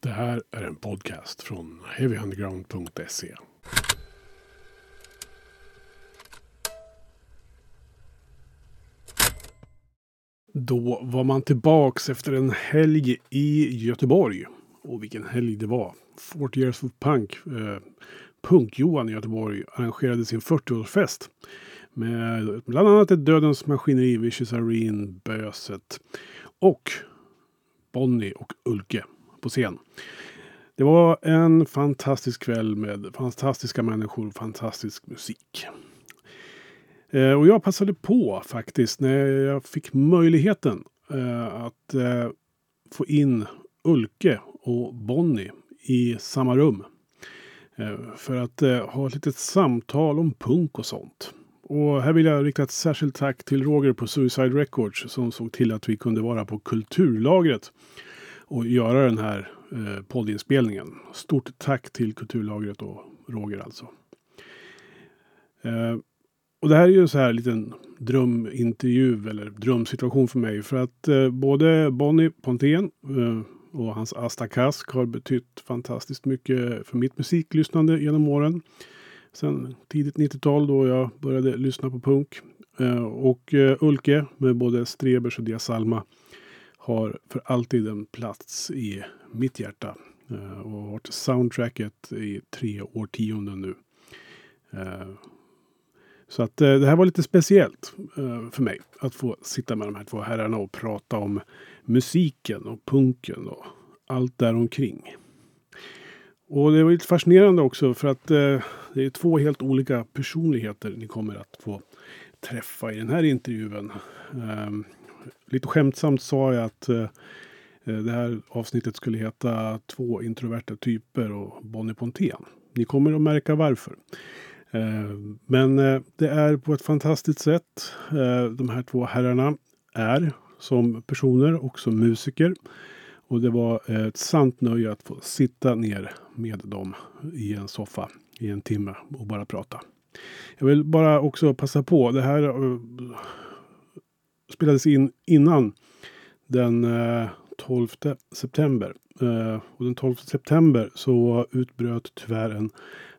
Det här är en podcast från heavyunderground.se. Då var man tillbaks efter en helg i Göteborg. Och vilken helg det var. 40 years of punk. Eh, Punk-Johan i Göteborg arrangerade sin 40-årsfest. Med bland annat ett Dödens Maskineri, Vicious Arene, Böset och Bonnie och Ulke på scen. Det var en fantastisk kväll med fantastiska människor och fantastisk musik. Eh, och jag passade på faktiskt när jag fick möjligheten eh, att eh, få in Ulke och Bonnie i samma rum. För att ha ett litet samtal om punk och sånt. Och här vill jag rikta ett särskilt tack till Roger på Suicide Records som såg till att vi kunde vara på Kulturlagret och göra den här eh, poddinspelningen. Stort tack till Kulturlagret och Roger alltså. Eh, och det här är ju en så här liten drömintervju eller drömsituation för mig. För att eh, både Bonnie Pontén eh, och hans Asta Kask har betytt fantastiskt mycket för mitt musiklyssnande genom åren. Sen tidigt 90-tal då jag började lyssna på punk. Eh, och eh, Ulke med både Strebers och Dia Salma har för alltid en plats i mitt hjärta. Eh, och har varit soundtracket i tre årtionden nu. Eh, så att eh, det här var lite speciellt eh, för mig. Att få sitta med de här två herrarna och prata om musiken och punken och allt däromkring. Och det var lite fascinerande också för att eh, det är två helt olika personligheter ni kommer att få träffa i den här intervjun. Ehm, Lite skämtsamt sa jag att eh, eh, det här avsnittet skulle heta Två introverta typer och Bonnie Pontén. Ni kommer att märka varför. Eh, men eh, det är på ett fantastiskt sätt. Eh, de här två herrarna är som personer och som musiker. Och det var eh, ett sant nöje att få sitta ner med dem i en soffa i en timme och bara prata. Jag vill bara också passa på. Det här eh, spelades in innan den eh, 12 september. Eh, och den 12 september så utbröt tyvärr en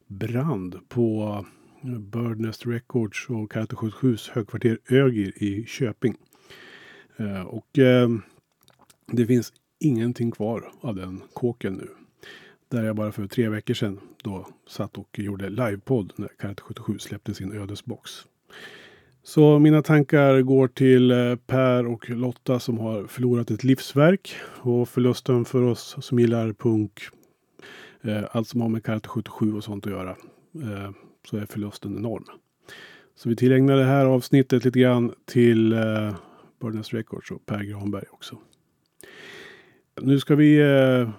brand på eh, Birdnest Records och Karate 77s högkvarter Ögir i Köping. och det finns ingenting kvar av den kåken nu. Där jag bara för tre veckor sedan då satt och gjorde livepodd när Karate 77 släppte sin ödesbox. Så mina tankar går till eh, Per och Lotta som har förlorat ett livsverk. Och förlusten för oss som gillar punk, eh, allt som har med Karate 77 och sånt att göra, eh, så är förlusten enorm. Så vi tillägnar det här avsnittet lite grann till eh, Burners Records och Per Granberg också. Nu ska vi eh,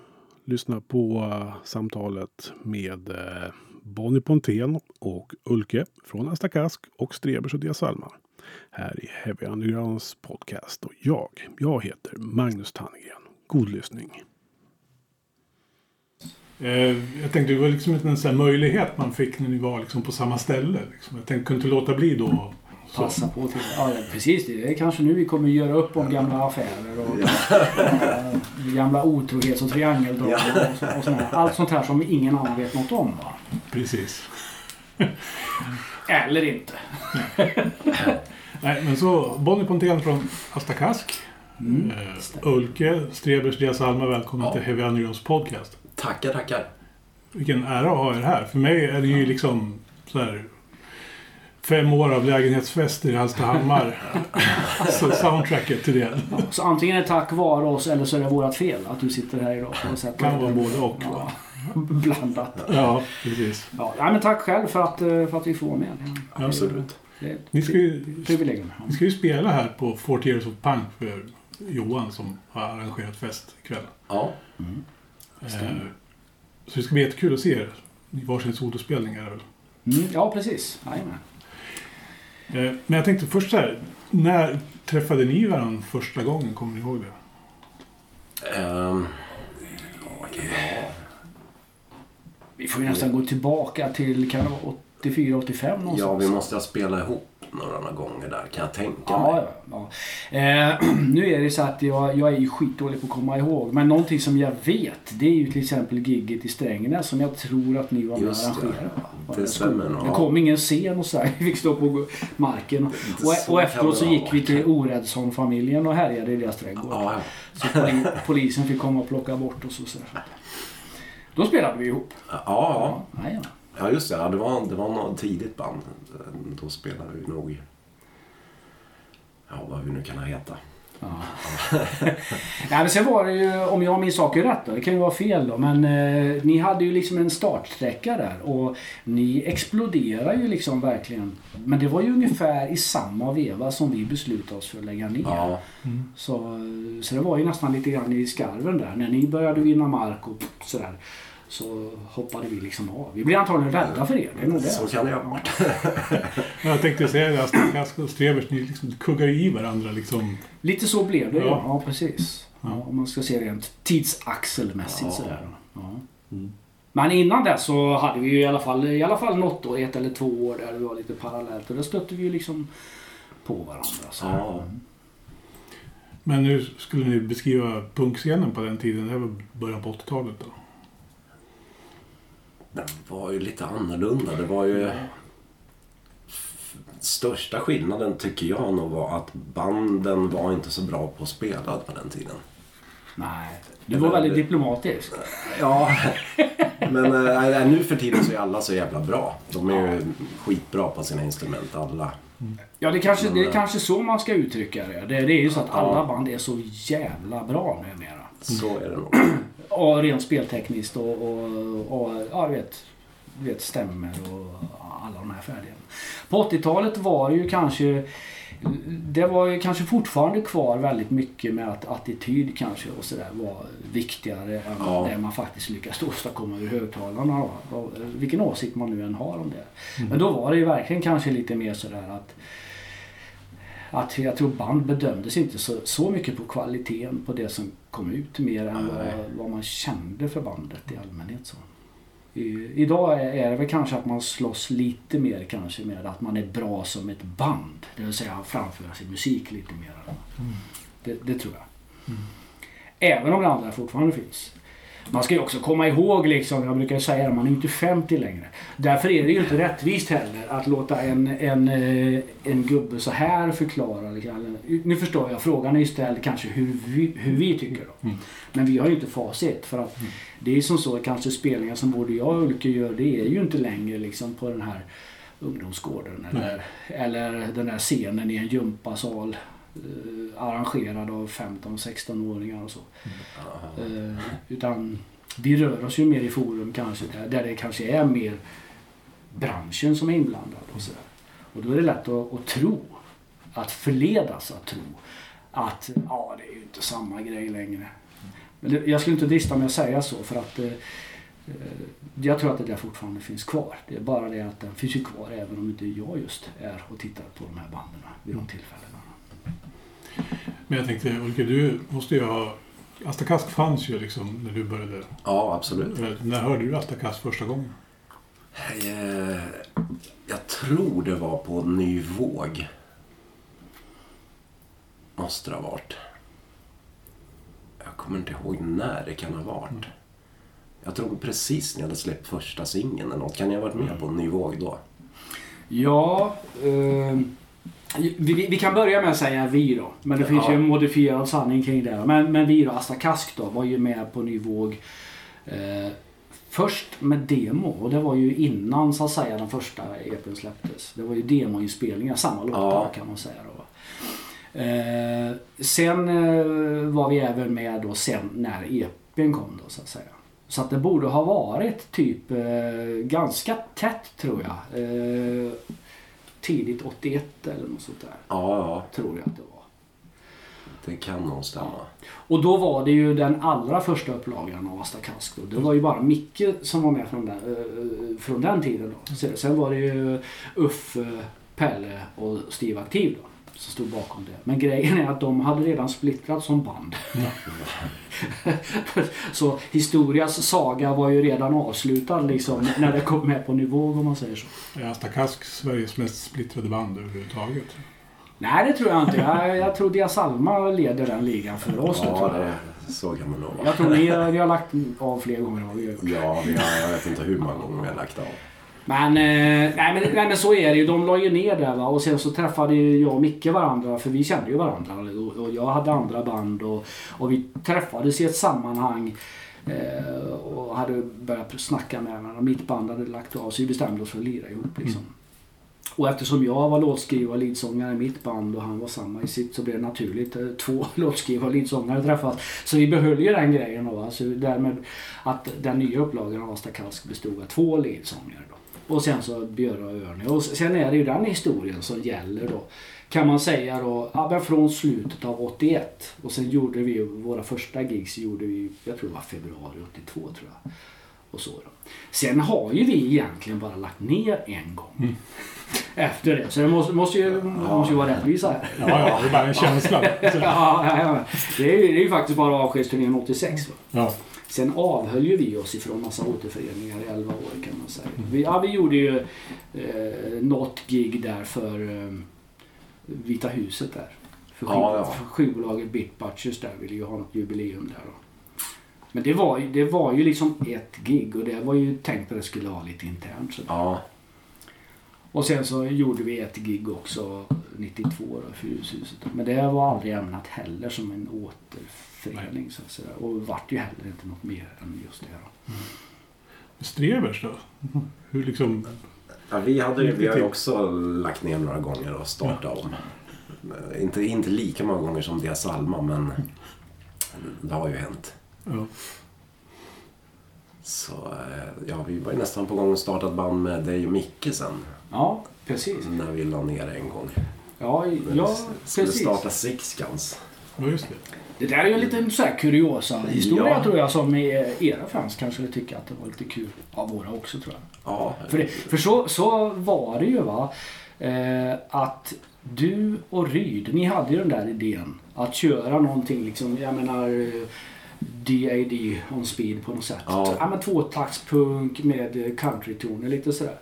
lyssna på eh, samtalet med eh, Bonnie Pontén och Ulke från Asta Kask och Strebers och Dia Salma. Här i Heavy Undergrounds podcast och jag, jag heter Magnus Tannegren. God lyssning. Eh, jag tänkte det var liksom en sån möjlighet man fick när ni var liksom på samma ställe. Liksom. Jag tänkte kunde inte låta bli då passa på till. Ja, precis. Det är kanske nu vi kommer göra upp om gamla affärer och äh, gamla otrohets och triangeldrag och, och sånt Allt sånt här som ingen annan vet något om. Va? Precis. Eller inte. Nej, men så Bonnie Pontén från Asta Kask. Mm, uh, Ulke Strebers Dias Alma, välkommen ja. till Heavy Undergrounds podcast. Tackar, tackar. Vilken ära att ha er här. För mig är det ju liksom så här fem år av lägenhetsfester i Hallstahammar. så soundtracket till det. Ja, så antingen är det tack vare oss eller så är det vårt fel att du sitter här idag. Det kan vara både och. Ja, blandat. Ja, precis. Ja, men tack själv för att, eh, för att vi får vara med. Ja, Absolut. Ni ska, ju, ni ska ju spela här på 40 Years of Punk för Johan som har arrangerat fest ikväll. Ja. Mm. Eh, så det ska bli jättekul att se er i varsin solospelning. Är det väl? Mm, ja, precis. Jajamän. Eh, men jag tänkte först så här. När träffade ni varandra första gången? Kommer ni ihåg det? Um, Vi får ju nästan gå tillbaka till kan det vara 84, 85 någonstans. Ja, vi måste ha spelat ihop några gånger där kan jag tänka Ja, mig. ja, ja. Eh, nu är det så att jag, jag är ju skitdålig på att komma ihåg. Men någonting som jag vet det är ju till exempel gigget i Strängnäs som jag tror att ni var med och det. arrangerade. va? Det stämmer nog. Det kom ingen scen och så här. Vi fick stå på marken. Och, och kan efteråt det så gick vi till Oredsson-familjen och härjade i deras trädgård. Ja, ja. Så poli, polisen fick komma och plocka bort oss och så. Då spelade vi ihop. Ja, ja. Ja, ja. ja, just det. Ja, det, var, det var något tidigt band. Då spelade vi nog... Ja, vad vi nu kan heta. Ja. Nej, men sen var det ju, om jag minns saker rätt då, det kan ju vara fel då, men eh, ni hade ju liksom en startsträcka där och ni exploderar ju liksom verkligen. Men det var ju ungefär i samma veva som vi beslutade oss för att lägga ner. Ja, Så, så det var ju nästan lite grann i skarven där. När ni började vinna mark och sådär. Så hoppade vi liksom av. Vi blev antagligen rädda för er. Det är nog det. så det ha varit. Jag tänkte säga det, Asta Kask och Strevers, ni liksom kuggar i varandra liksom. Lite så blev det ja. Ja. ja precis. Ja, om man ska se rent tidsaxelmässigt Ja. sådär. Ja. Mm. Men innan det så hade vi ju i alla fall, i alla fall något år, ett eller två år där det var lite parallellt. Och där stötte vi ju liksom på varandra. Så. Ja. Men nu skulle ni beskriva punkscenen på den tiden. Det här var början på 80-talet då. Den var ju lite annorlunda. Det var ju... Största skillnaden tycker jag nog var att banden var inte så bra på att spela på den tiden. Nej, du var väldigt diplomatisk. Ja, men äh, nu för tiden så är alla så jävla bra. De är ju skitbra på sina instrument alla. Ja, det kanske, det är Men, kanske så man ska uttrycka det. Det, det är ju så att Ja. alla band är så jävla bra numera. Så är det nog. Och rent speltekniskt och, och, och ja, du vet, du vet, stämmer och alla de här färdigheterna. På 80-talet var det ju kanske det var ju kanske fortfarande kvar väldigt mycket med att attityd kanske och sådär var viktigare än Ja. det man faktiskt lyckas åstadkomma ur högtalarna. då. Och Vilken åsikt man nu än har om det. Men då var det ju verkligen kanske lite mer sådär att att jag tror band bedömdes inte så, så mycket på kvaliteten på det som kom ut mer än vad, vad man kände för bandet i allmänhet. Så. I, idag är, det väl kanske att man slåss lite mer kanske med att man är bra som ett band. Det vill säga framföra sin musik lite mer. Det, det tror jag. Även om det andra fortfarande finns. Man ska ju också komma ihåg, liksom, jag brukar säga det, man är inte 50 längre. Därför är det ju inte rättvist heller att låta en, en, eh, en gubbe så här förklara. Liksom. Nu förstår jag, frågan är ju ställd kanske hur vi, hur vi tycker. Då. Men vi har ju inte facit. För att det är som så kanske spelningar som både jag och Ulke gör, det är ju inte längre liksom på den här ungdomsgården eller, eller den där scenen i en gympasal arrangerad av 15-16-åringar och så. Eh, utan vi rör oss ju mer i forum kanske där, det kanske är mer branschen som är inblandad och sådär. Och då är det lätt att, att tro, att förledas att tro att ja, det är ju inte samma grej längre. Men det, jag skulle inte drista mig att säga så för att eh, eh, jag tror att det där fortfarande finns kvar. Det är bara det att den finns ju kvar även om inte jag just är och tittar på de här banden vid de tillfällena. Men jag tänkte, Ulke, du måste ju ha... Asta Kask fanns ju liksom när du började. Ja, absolut. När hörde du Asta Kask första gången? Eh, Jag tror det var på Ny Våg. Måste det ha varit. Jag kommer inte ihåg när det kan ha varit. Jag tror precis när jag hade släppt första singeln eller något. Kan jag ha varit med på Ny Våg då? Ja, eh, vi, vi, kan börja med att säga vi då. Men det finns Ja. ju en modifierad sanning kring det. Men, men vi då, Asta Kask då, var ju med på Ny Våg. Eh, först med demo och det var ju innan så att säga den första EPn släpptes. Det var ju demoinspelningar, samma låtar Ja. kan man säga då. Eh, sen eh, var vi även med då sen när EPn kom då så att säga. Så att det borde ha varit typ eh, ganska tätt tror jag. Eh, tidigt 81 eller något sånt där. Ja, ja. Tror jag att det var. Det kan nog stämma. Och då var det ju den allra första upplagan av Asta Kask. Då. Det var ju bara Micke som var med från den, eh, från den tiden. Då. Sen var det ju Uffe, Pelle och Steve Aktiv. Då. Som stod bakom det. Men grejen är att de hade redan splittrat som band. så historias saga var ju redan avslutad liksom när det kom med på nivå om man säger så. Är Asta Kask Sveriges mest splittrade band överhuvudtaget? Nej det tror jag inte. Jag, jag tror Dia Salma leder den ligan för oss. Ja, tror jag. det, så kan man nog vara. jag tror ni, har- ni har lagt av fler gånger än vad vi har gjort. Ja, vi har, jag vet inte hur många gånger vi har lagt av. Men, eh, nej, men, nej men så är det ju. De la ju ner där va. Och sen så träffade ju jag och Micke varandra. För vi kände ju varandra. Och, och jag hade andra band. Och, och vi träffades i ett sammanhang. Eh, och hade börjat snacka med varandra. Mitt band hade lagt av. Så vi bestämde oss för att lira ihop liksom. Och eftersom jag var låtskrivare och leadsångare i mitt band och han var samma i sitt så blev det naturligt. Eh, två låtskrivare och leadsångare träffas. Så vi behöll ju den grejen då. Så därmed att den nya upplagan av Asta Kalsk bestod av två leadsångare. Då. Och sen så Björn och Örne. Och sen är det ju den historien som gäller då. Kan man säga då, ja, men från slutet av 81. Och sen gjorde vi våra första gigs gjorde vi, jag tror det var februari 82 tror jag. Och så då. Sen har ju vi egentligen bara lagt ner en gång. Efter det. Så det måste, måste, ju, måste ju vara rättvisa här. Ja, ja, det är bara en känsla. ja, ja, ja. Det, är, ju- det är ju faktiskt bara avskedsturnén 86. Va? Ja. Sen avhöll ju vi oss ifrån massa återföreningar i 11 år kan man säga. Vi, ja, vi gjorde ju eh, något gig där för eh, Vita huset där. För, skiv, Ja, ja. för skivbolaget Bit Butchers där ville ju ha något jubileum där. Då. Men det var, ju, det var ju liksom ett gig och det var ju tänkt att det skulle vara lite internt. Så. Ja, Och sen så gjorde vi ett gig också 92 då, för Ljushuset. Men det var aldrig ämnat heller som en återförening. Så att säga. Och vart ju heller inte något mer än just det. Då. Strebers då? Hur liksom... ja vi, hade, vi har ju också lagt ner några gånger och startat om. Inte, inte lika många gånger som Dia Salma, men det har ju hänt. Ja. Så eh, ja, vi var ju nästan på gång att starta ett band med dig och Micke sen. Ja, precis. När vi la ner en gång. Ja, ja vi skulle precis. starta Six Guns. Ja, just det. Det där är ju en liten så här kuriosa historia Ja. tror jag som eh, era fans kanske skulle tycka att det var lite kul. Ja, våra också tror jag. Ja, För, det, för så, så var det ju va. Eh, att du och Ryd, ni hade ju den där idén att köra någonting liksom, jag menar eh, DAD on speed på något sätt. Ja. Ja. men tvåtaktspunk med eh, countrytoner lite sådär.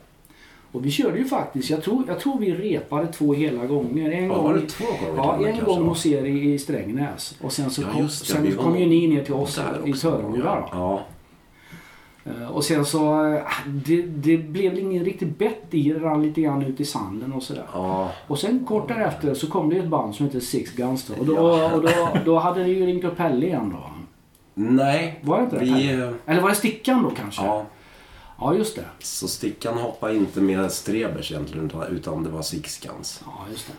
Och vi körde ju faktiskt, jag tror, jag tror vi repade två hela gånger. En Ja, gång, var det två gånger Ja, en gång hos er i, i Strängnäs. Och sen så Ja, kom, just det, sen kom ju ni ner till oss i. Töreboda. Ja, Eh, Och sen så, eh, det, det blev ingen riktigt bett i det, rann lite grann ut i sanden och sådär. ja, Och sen kort därefter så kom det ett band som heter Six Guns då. Och då, Ja. och då, då hade ni ju ringt upp Pelle igen då. nej. Var det inte det? Vi, Pelle? eh, Eller var det Stickan då kanske? ja, Ja, just det. så Stickan hoppade inte med Strebers egentligen utan, utan det var Six Guns. Ja, just det.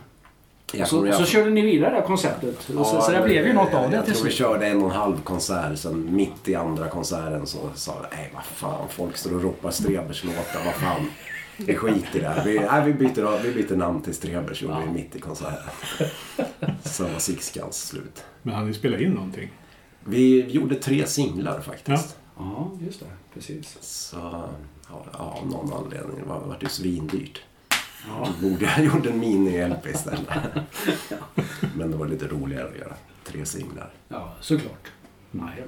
Jag Så, kommer- så jag- körde ni vidare det konceptet. så, Ja, så det blev ju något av det Jag till tror vi slut. körde en och en halv konsert. Sen mitt i andra konserten så sa jag, nej vad fan, folk står och ropar Strebers låtar, vad fan. Vi skiter i det här. Vi, nej, vi, byter, vi byter namn till Strebers gjorde vi mitt i konserten. Sen var Six Guns slut. Men han ni spela in någonting? Vi gjorde tre singlar faktiskt. Ja, just det. Precis. Så, ja, ja, av någon anledning. Det var, det var ju svindyrt. Ja. Då borde jag gjort en mini-LP istället. Men det var lite roligare att göra tre singlar. Ja, såklart. Nej.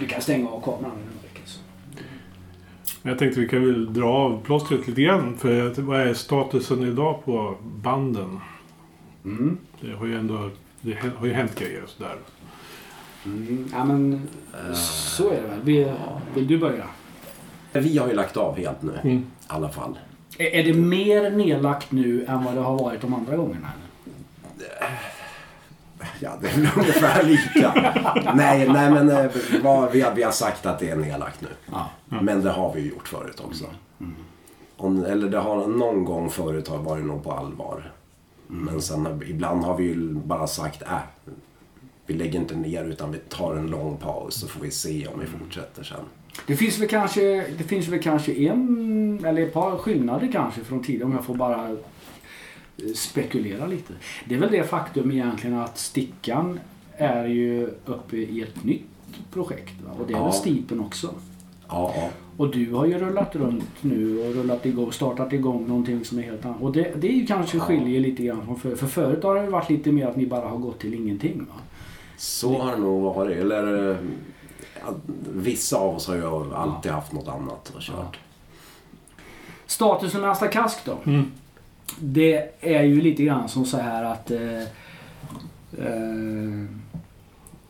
Du kan stänga av kameran Jag tänkte vi kan väl dra av plåstret lite grann. För vad är statusen idag på banden? Mm. Det har ju ändå det har ju hänt grejer och sådär. Mm. Ja, men så är det väl. Vill, vill du börja? Vi har ju lagt av helt nu. Mm. I alla fall. Är, är det mer nedlagt nu än vad det har varit de andra gångerna? eller? Ja, det är väl ungefär lika. nej, nej, men eh, vad, vi, har, vi har sagt att det är nedlagt nu. Ja. Men det har vi ju gjort förut också. Om, eller det har någon gång förut har varit nog på allvar. Men sen ibland har vi ju bara sagt äh, vi lägger inte ner utan vi tar en lång paus så får vi se om vi fortsätter sen. Det finns väl kanske, det finns väl kanske en eller ett par skillnader kanske från tidigare om jag får bara eh, spekulera lite. Det är väl det faktum egentligen att Stickan är ju uppe i ett nytt projekt. Va? Och det är Ja. väl Stipen också. Ja. Och du har ju rullat runt nu och rullat igång, startat igång någonting som är helt annat. Och det, det är ju kanske skiljer lite grann från förr. För förut har det varit lite mer att ni bara har gått till ingenting. Va? Så har det nog varit. Eller, eh, ja, vissa av oss har ju alltid haft något annat och kört. Statusen med Asta Kask då? Mm. Det är ju lite grann som så här att eh, eh,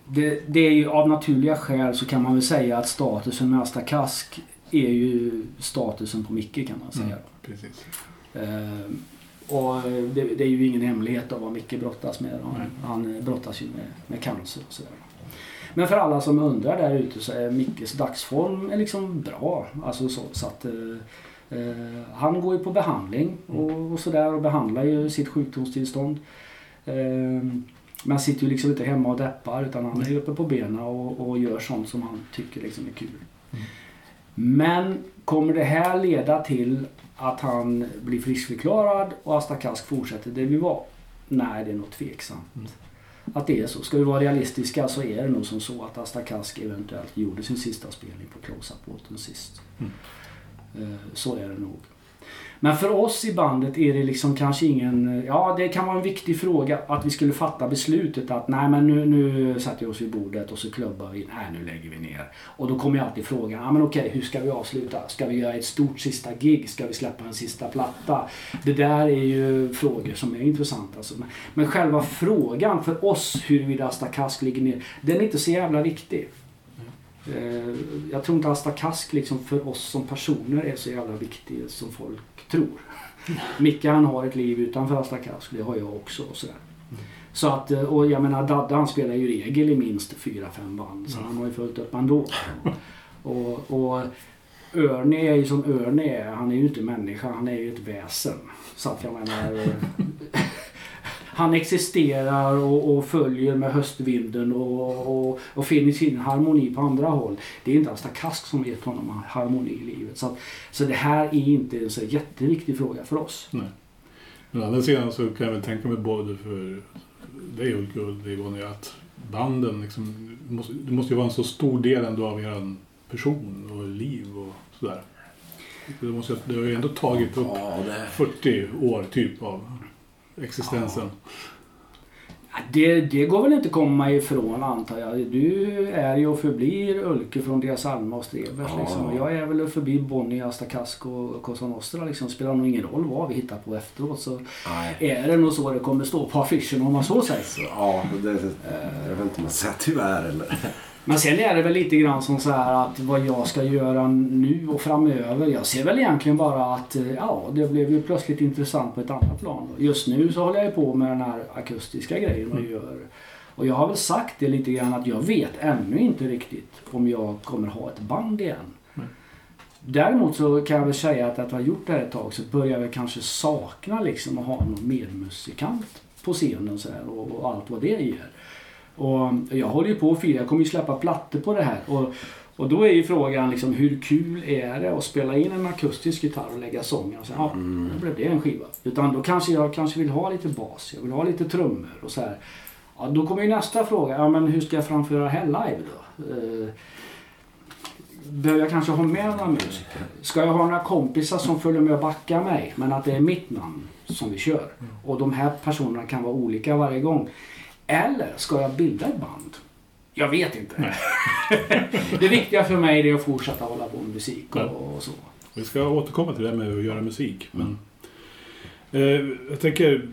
det, det är ju av naturliga skäl så kan man väl säga att statusen med Asta Kask är ju statusen på Micke kan man säga. Mm. Precis. Eh, och det, det är ju ingen hemlighet av vad Micke brottas med. Han, han brottas ju med, med cancer och sådär. Men för alla som undrar där ute så är Mickes dagsform är liksom bra. Alltså så, så att, eh, eh, han går ju på behandling och, och sådär och behandlar ju sitt sjukdomstillstånd. Eh, men han sitter ju liksom inte hemma och deppar utan han är uppe på benen och, och gör sånt som han tycker liksom är kul. Mm. Men kommer det här leda till att han blir friskförklarad och Asta Kask fortsätter där vi var? Nej, det är nog tveksamt. Mm. Att det är så. Ska vi vara realistiska så är det nog som så att Asta Kask eventuellt gjorde sin sista spelning på Close-Up-båten sist. Mm. Eh, Så är det nog. Men för oss i bandet är det liksom kanske ingen... Ja, det kan vara en viktig fråga att vi skulle fatta beslutet att nej men nu, nu sätter vi oss vid bordet och så klubbar vi. Nej, nu lägger vi ner. Och då kommer ju alltid frågan, ja men okej, hur ska vi avsluta? Ska vi göra ett stort sista gig? Ska vi släppa en sista platta? Det där är ju frågor som är intressanta. Alltså. Men- Men själva frågan för oss huruvida Asta Kask ligger ner, den är inte så jävla viktig. Eh, Jag tror inte Asta Kask liksom för oss som personer är så jävla viktig som folk tror. Micke han har ett liv utanför Asta Kask, det har jag också. Och sådär. Så att, eh, och jag menar Dadde han spelar ju regel i minst fyra fem band så han har ju följt upp ändå. Och, och Örni är ju som Örni är, han är ju inte människa, han är ju ett väsen. Så att jag menar... han existerar och, och följer med höstvinden och, och, och finner sin harmoni på andra håll. Det är inte Asta Kask som gett honom harmoni i livet. Så, att, så det här är inte en så jätteviktig fråga för oss. Nej. Men å andra sidan så kan jag väl tänka mig både för dig Ulke och dig Bonnie att banden liksom, det måste, det måste ju vara en så stor del ändå av er person och liv och sådär. Det, måste, det har ju ändå tagit upp Ja, det, 40 år typ av existensen. Det, det går väl inte att komma ifrån antar jag. Du är ju och förblir Ulke från Dias Alma och Strebers. Ja. Liksom. Jag är väl och förbi Bonnie, Asta Kask och Cosa Nostra. Liksom. Spelar nog ingen roll vad vi hittar på efteråt. Så nej. är det nog så det kommer stå på affischen om man så säger. Ja, det, jag vet inte om man säger tyvärr eller... Men sen är det väl lite grann som så här att vad jag ska göra nu och framöver. Jag ser väl egentligen bara att eh, ja, det blev ju plötsligt intressant på ett annat plan. Just nu så håller jag ju på med den här akustiska grejen och gör. Och jag har väl sagt det lite grann att jag vet ännu inte riktigt om jag kommer ha ett band igen. Däremot så kan jag väl säga att efter att ha gjort det här ett tag så börjar jag kanske sakna liksom att ha någon medmusikant på scenen så här, och, och allt vad det ger. Och jag håller ju på att fira, jag kommer ju släppa plattor på det här. Och, och då är ju frågan liksom, hur kul är det att spela in en akustisk gitarr och lägga sången och säga ja, då blev det en skiva. Utan då kanske jag kanske vill ha lite bas, jag vill ha lite trummor och så här. Ja, då kommer ju nästa fråga, ja men hur ska jag framföra det här live då? Eh, Behöver jag kanske ha med några musiker? Ska jag ha några kompisar som följer med och backar mig men att det är mitt namn som vi kör? Och de här personerna kan vara olika varje gång. Eller ska jag bilda ett band? Jag vet inte. det viktiga för mig är att fortsätta hålla på med musik och, och så. Vi ska återkomma till det här med att göra musik. Men, eh, jag tänker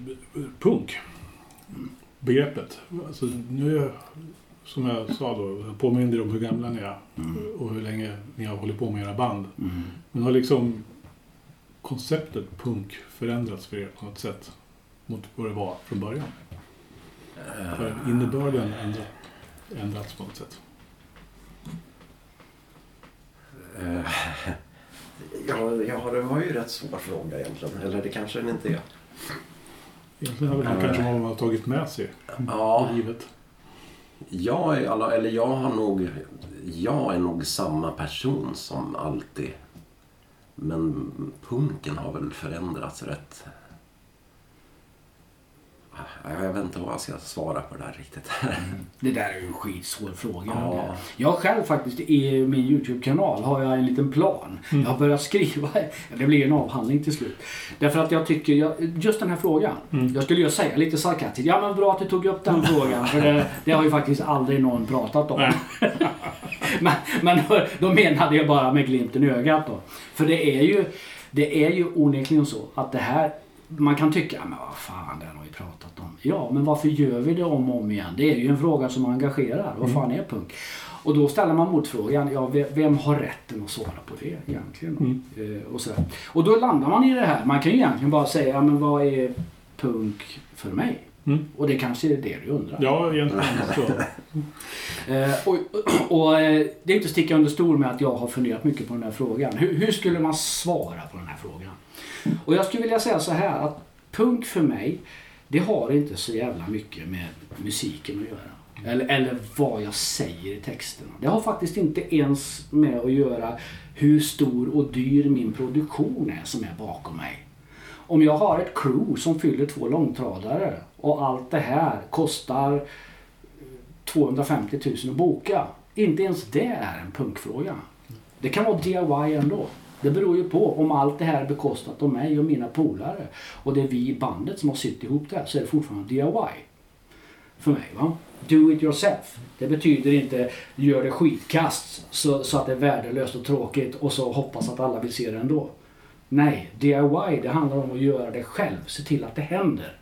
punk. Begreppet. Alltså, nu, som jag sa då, jag påminner om hur gamla ni är och hur länge ni har hållit på med era band. Men har liksom konceptet punk förändrats för er på något sätt mot vad det var från början? Har innebörden ändrat, ändrats på något sätt? Eh, Ja, ja, det var ju rätt svår fråga egentligen. Eller det kanske den inte är. Egentligen har väl det kanske vad man har tagit med sig Ja, i livet. jag är, alla, eller jag har nog... Jag är nog samma person som alltid. Men punken har väl förändrats rätt... Ja, Jag vet inte vad jag ska svara på det där riktigt. Det där är ju en skitsvår fråga. Ja. Jag själv faktiskt i min Youtube-kanal har jag en liten plan. Jag har börjat skriva, det blir en avhandling till slut. Därför att jag tycker, jag, just den här frågan. Jag skulle ju säga lite sarkastiskt, ja men bra att du tog upp den frågan. För det, det har ju faktiskt aldrig någon pratat om. men, men då menade jag bara med glimten i ögat då. För det är ju, det är ju onekligen så att det här man kan tycka, men vad fan, det har vi pratat om. Ja, men varför gör vi det om och om igen? Det är ju en fråga som engagerar. Vad fan är punk? Och då ställer man motfrågan, ja, ve- vem har rätten att svara på det egentligen? Eh, och, så. och då landar man i det här. Man kan ju egentligen bara säga, ja, men vad är punk för mig? Mm. Och det kanske är det du undrar. Ja, egentligen så. Eh, och och eh, det är inte att sticka under stol med att jag har funderat mycket på den här frågan. Hur, hur skulle man svara på den här frågan? Och jag skulle vilja säga så här att punk för mig, det har inte så jävla mycket med musiken att göra. Eller, eller vad jag säger i texterna. Det har faktiskt inte ens med att göra hur stor och dyr min produktion är som är bakom mig. Om jag har ett crew som fyller två långtradare och allt det här kostar eh, 250 000 att boka. Inte ens det är en punkfråga. Det kan vara DIY ändå. Det beror ju på om allt det här är bekostat av mig och mina polare och det är vi i bandet som har sytt ihop det så är det fortfarande DIY. För mig. va. Do it yourself. Det betyder inte gör det skitkast så, så att det är värdelöst och tråkigt och så hoppas att alla vill se det ändå. Nej, DIY det handlar om att göra det själv. Se till att det händer.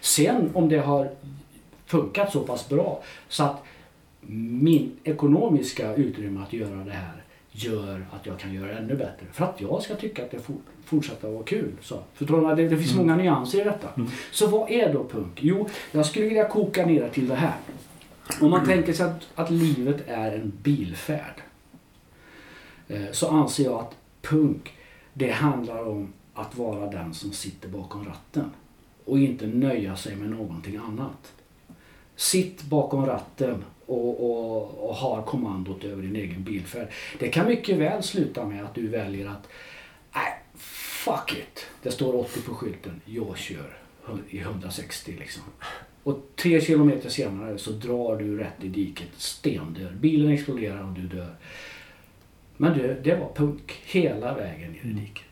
Sen om det har funkat så pass bra så att min ekonomiska utrymme att göra det här gör att jag kan göra ännu bättre. För att jag ska tycka att det for, fortsätter att vara kul. Så. Förstår du? Det, det finns många nyanser i detta. Så vad är då punk? Jo, jag skulle vilja koka ner det till det här. Om man tänker sig att, att livet är en bilfärd. Eh, så anser jag att punk, det handlar om att vara den som sitter bakom ratten. Och inte nöja sig med någonting annat. Sitt bakom ratten och, och, och har kommandot över din egen bilfärd. Det kan mycket väl sluta med att du väljer att nej, fuck it. Det står 80 på skylten. Jag kör i 160 liksom. Och tre kilometer senare så drar du rätt i diket, stendör. Bilen exploderar och du dör. Men du, det var punk hela vägen ner i diket.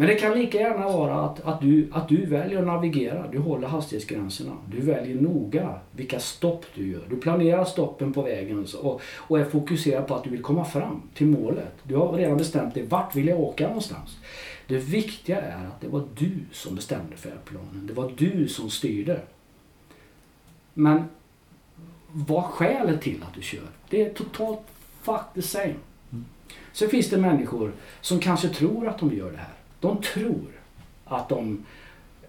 Men det kan lika gärna vara att, att, du, att du väljer att navigera. Du håller hastighetsgränserna. Du väljer noga vilka stopp du gör. Du planerar stoppen på vägen och, och är fokuserad på att du vill komma fram till målet. Du har redan bestämt dig. Vart vill jag åka någonstans? Det viktiga är att det var du som bestämde färdplanen. Det var du som styrde. Men vad skälet till att du kör? Det är totalt fuck the same. Sen finns det människor som kanske tror att de gör det här. De tror att de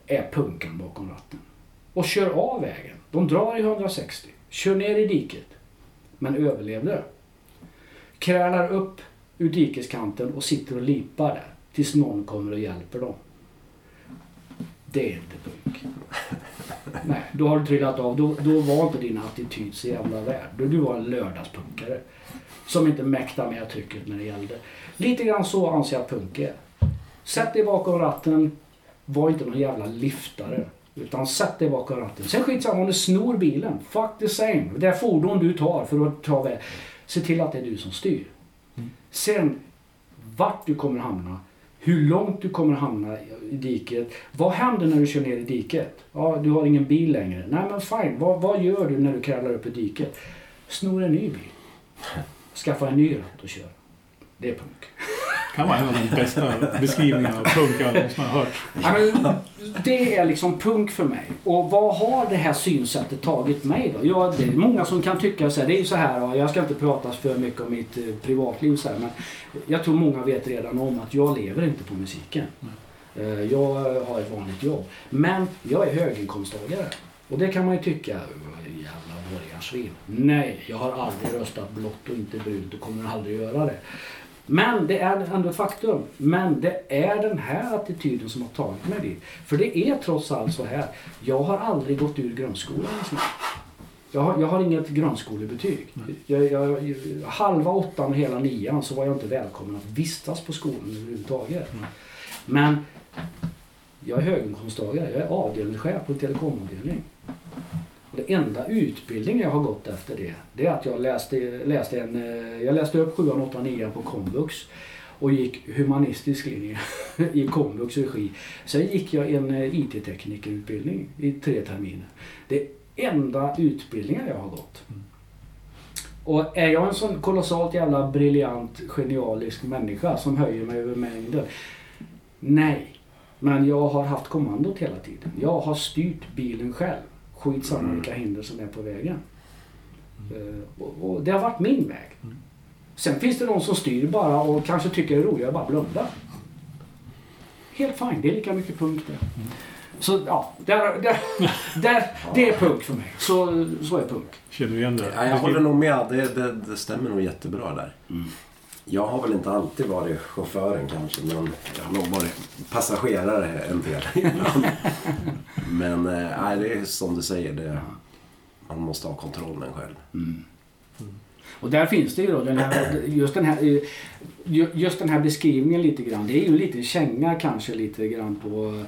är punkan bakom ratten. Och kör av vägen. De drar i 160. Kör ner i diket. Men överlevde. Krälar upp ur dikeskanten och sitter och lipar där. Tills någon kommer och hjälper dem. Det är inte punk. Nej, då har du trillat av. Då, då var inte din attityd så jävla värd. Du var en lördagspunkare. Som inte mäktade med trycket när det gällde. Lite grann så anser jag att punk är. Sätt dig bakom ratten. Var inte någon jävla liftare. Utan sätt dig bakom ratten. Sen skitsamma om du snor bilen. Fuck the same. Det är fordon du tar för att ta väg. Se till att det är du som styr. Sen vart du kommer hamna. Hur långt du kommer hamna i diket. Vad händer när du kör ner i diket? Ja, du har ingen bil längre. Nej men fine. Vad, vad gör du när du kravlar upp i diket? Snor en ny bil. Skaffa en ny ratt och kör. Det är punk. Kan vara en av de bästa beskrivningarna av punk jag någonsin har hört. Det är liksom punk för mig. Och vad har det här synsättet tagit mig då? Ja, det är många som kan tycka så här. Det är ju så här, och jag ska inte prata för mycket om mitt eh, privatliv så här, men jag tror många vet redan om att jag lever inte på musiken. Eh, Jag har ett vanligt jobb. Men jag är höginkomsttagare. Och det kan man ju tycka, jävla borgarsvin. Nej, jag har aldrig röstat blått och inte brunt och kommer aldrig göra det. Men det är ändå ett faktum. Men det är den här attityden som har tagit mig dit. För det är trots allt så här. Jag har aldrig gått ur grundskolan. Jag har, jag har inget grundskolebetyg. Jag, jag, halva åttan och hela nian så var jag inte välkommen att vistas på skolan överhuvudtaget. Men jag är höginkomsttagare. Jag är avdelningschef på en telekomavdelning. Och det enda utbildning jag har gått efter det, det är att jag läste, läste en, eh, jag läste upp 7, 8, 9 på komvux och gick humanistisk linje i komvux regi. Sen gick jag en eh, IT-teknikerutbildning i tre terminer. Det är enda utbildningen jag har gått. Och är jag en sån kolossalt jävla briljant, genialisk människa som höjer mig över mängden? Nej. Men jag har haft kommandot hela tiden. Jag har styrt bilen själv. Skitsamma Mm. vilka hinder som är på vägen. Eh, och, och det har varit min väg. Sen finns det de som styr bara och kanske tycker det är roligare att bara blunda. Helt fine, det är lika mycket punk det. Så ja, där, där, där, det är punk för mig. Så, så är punk. Känner du igen det? Ja, jag håller nog med. Det, det, det stämmer nog jättebra där. Jag har väl inte alltid varit chauffören kanske, men jag har nog varit passagerare en del ibland. Men eh, nej, det är som du säger. Det, man måste ha kontrollen själv. Mm. Och där finns det ju då den här, just den här, eh, just den här beskrivningen lite grann. Det är ju lite känga kanske lite grann på... Eh,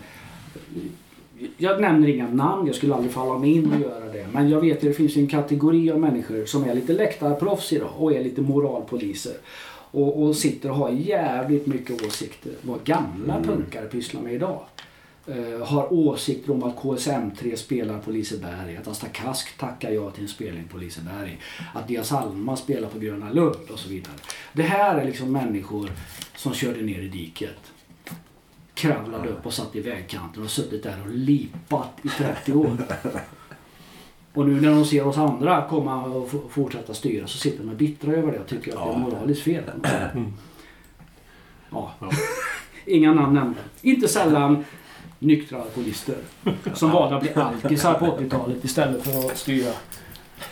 jag nämner inga namn, jag skulle aldrig falla mig in och göra det. Men jag vet att det finns en kategori av människor som är lite läktarproffs idag och är lite moralpoliser. Och, och sitter och har jävligt mycket åsikter. Vad gamla punkare pysslar med idag. Eh, har åsikter om att KSM3 spelar på Liseberg, att Asta Kask tackar ja till en spelning på Liseberg, att Dias Alma spelar på Gröna Lund och så vidare. Det här är liksom människor som körde ner i diket, kravlade upp och satt i vägkanten och suttit där och lipat i 30 år. Och nu när de ser oss andra komma och fortsätta styra så sitter de och bittra över det och tycker att det är moraliskt fel. Ja. Inga namn nämnda. Inte sällan nyktra alkoholister som valde att bli alkisar på 80-talet istället för att styra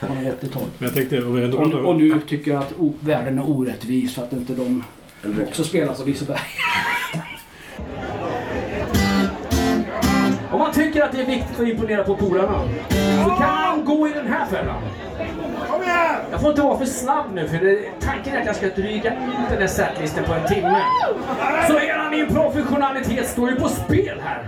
något vettigt håll. Men jag tänkte, vi ändå Och, och nu tycker att o- världen är orättvis för att inte de också spelar på Liseberg. tycker att det är viktigt att imponera på polarna så kan man gå i den här fällan. Jag får inte vara för snabb nu för det, tanken är att jag ska dryga ut den här setlisten på en timme. Så hela min professionalitet står ju på spel här.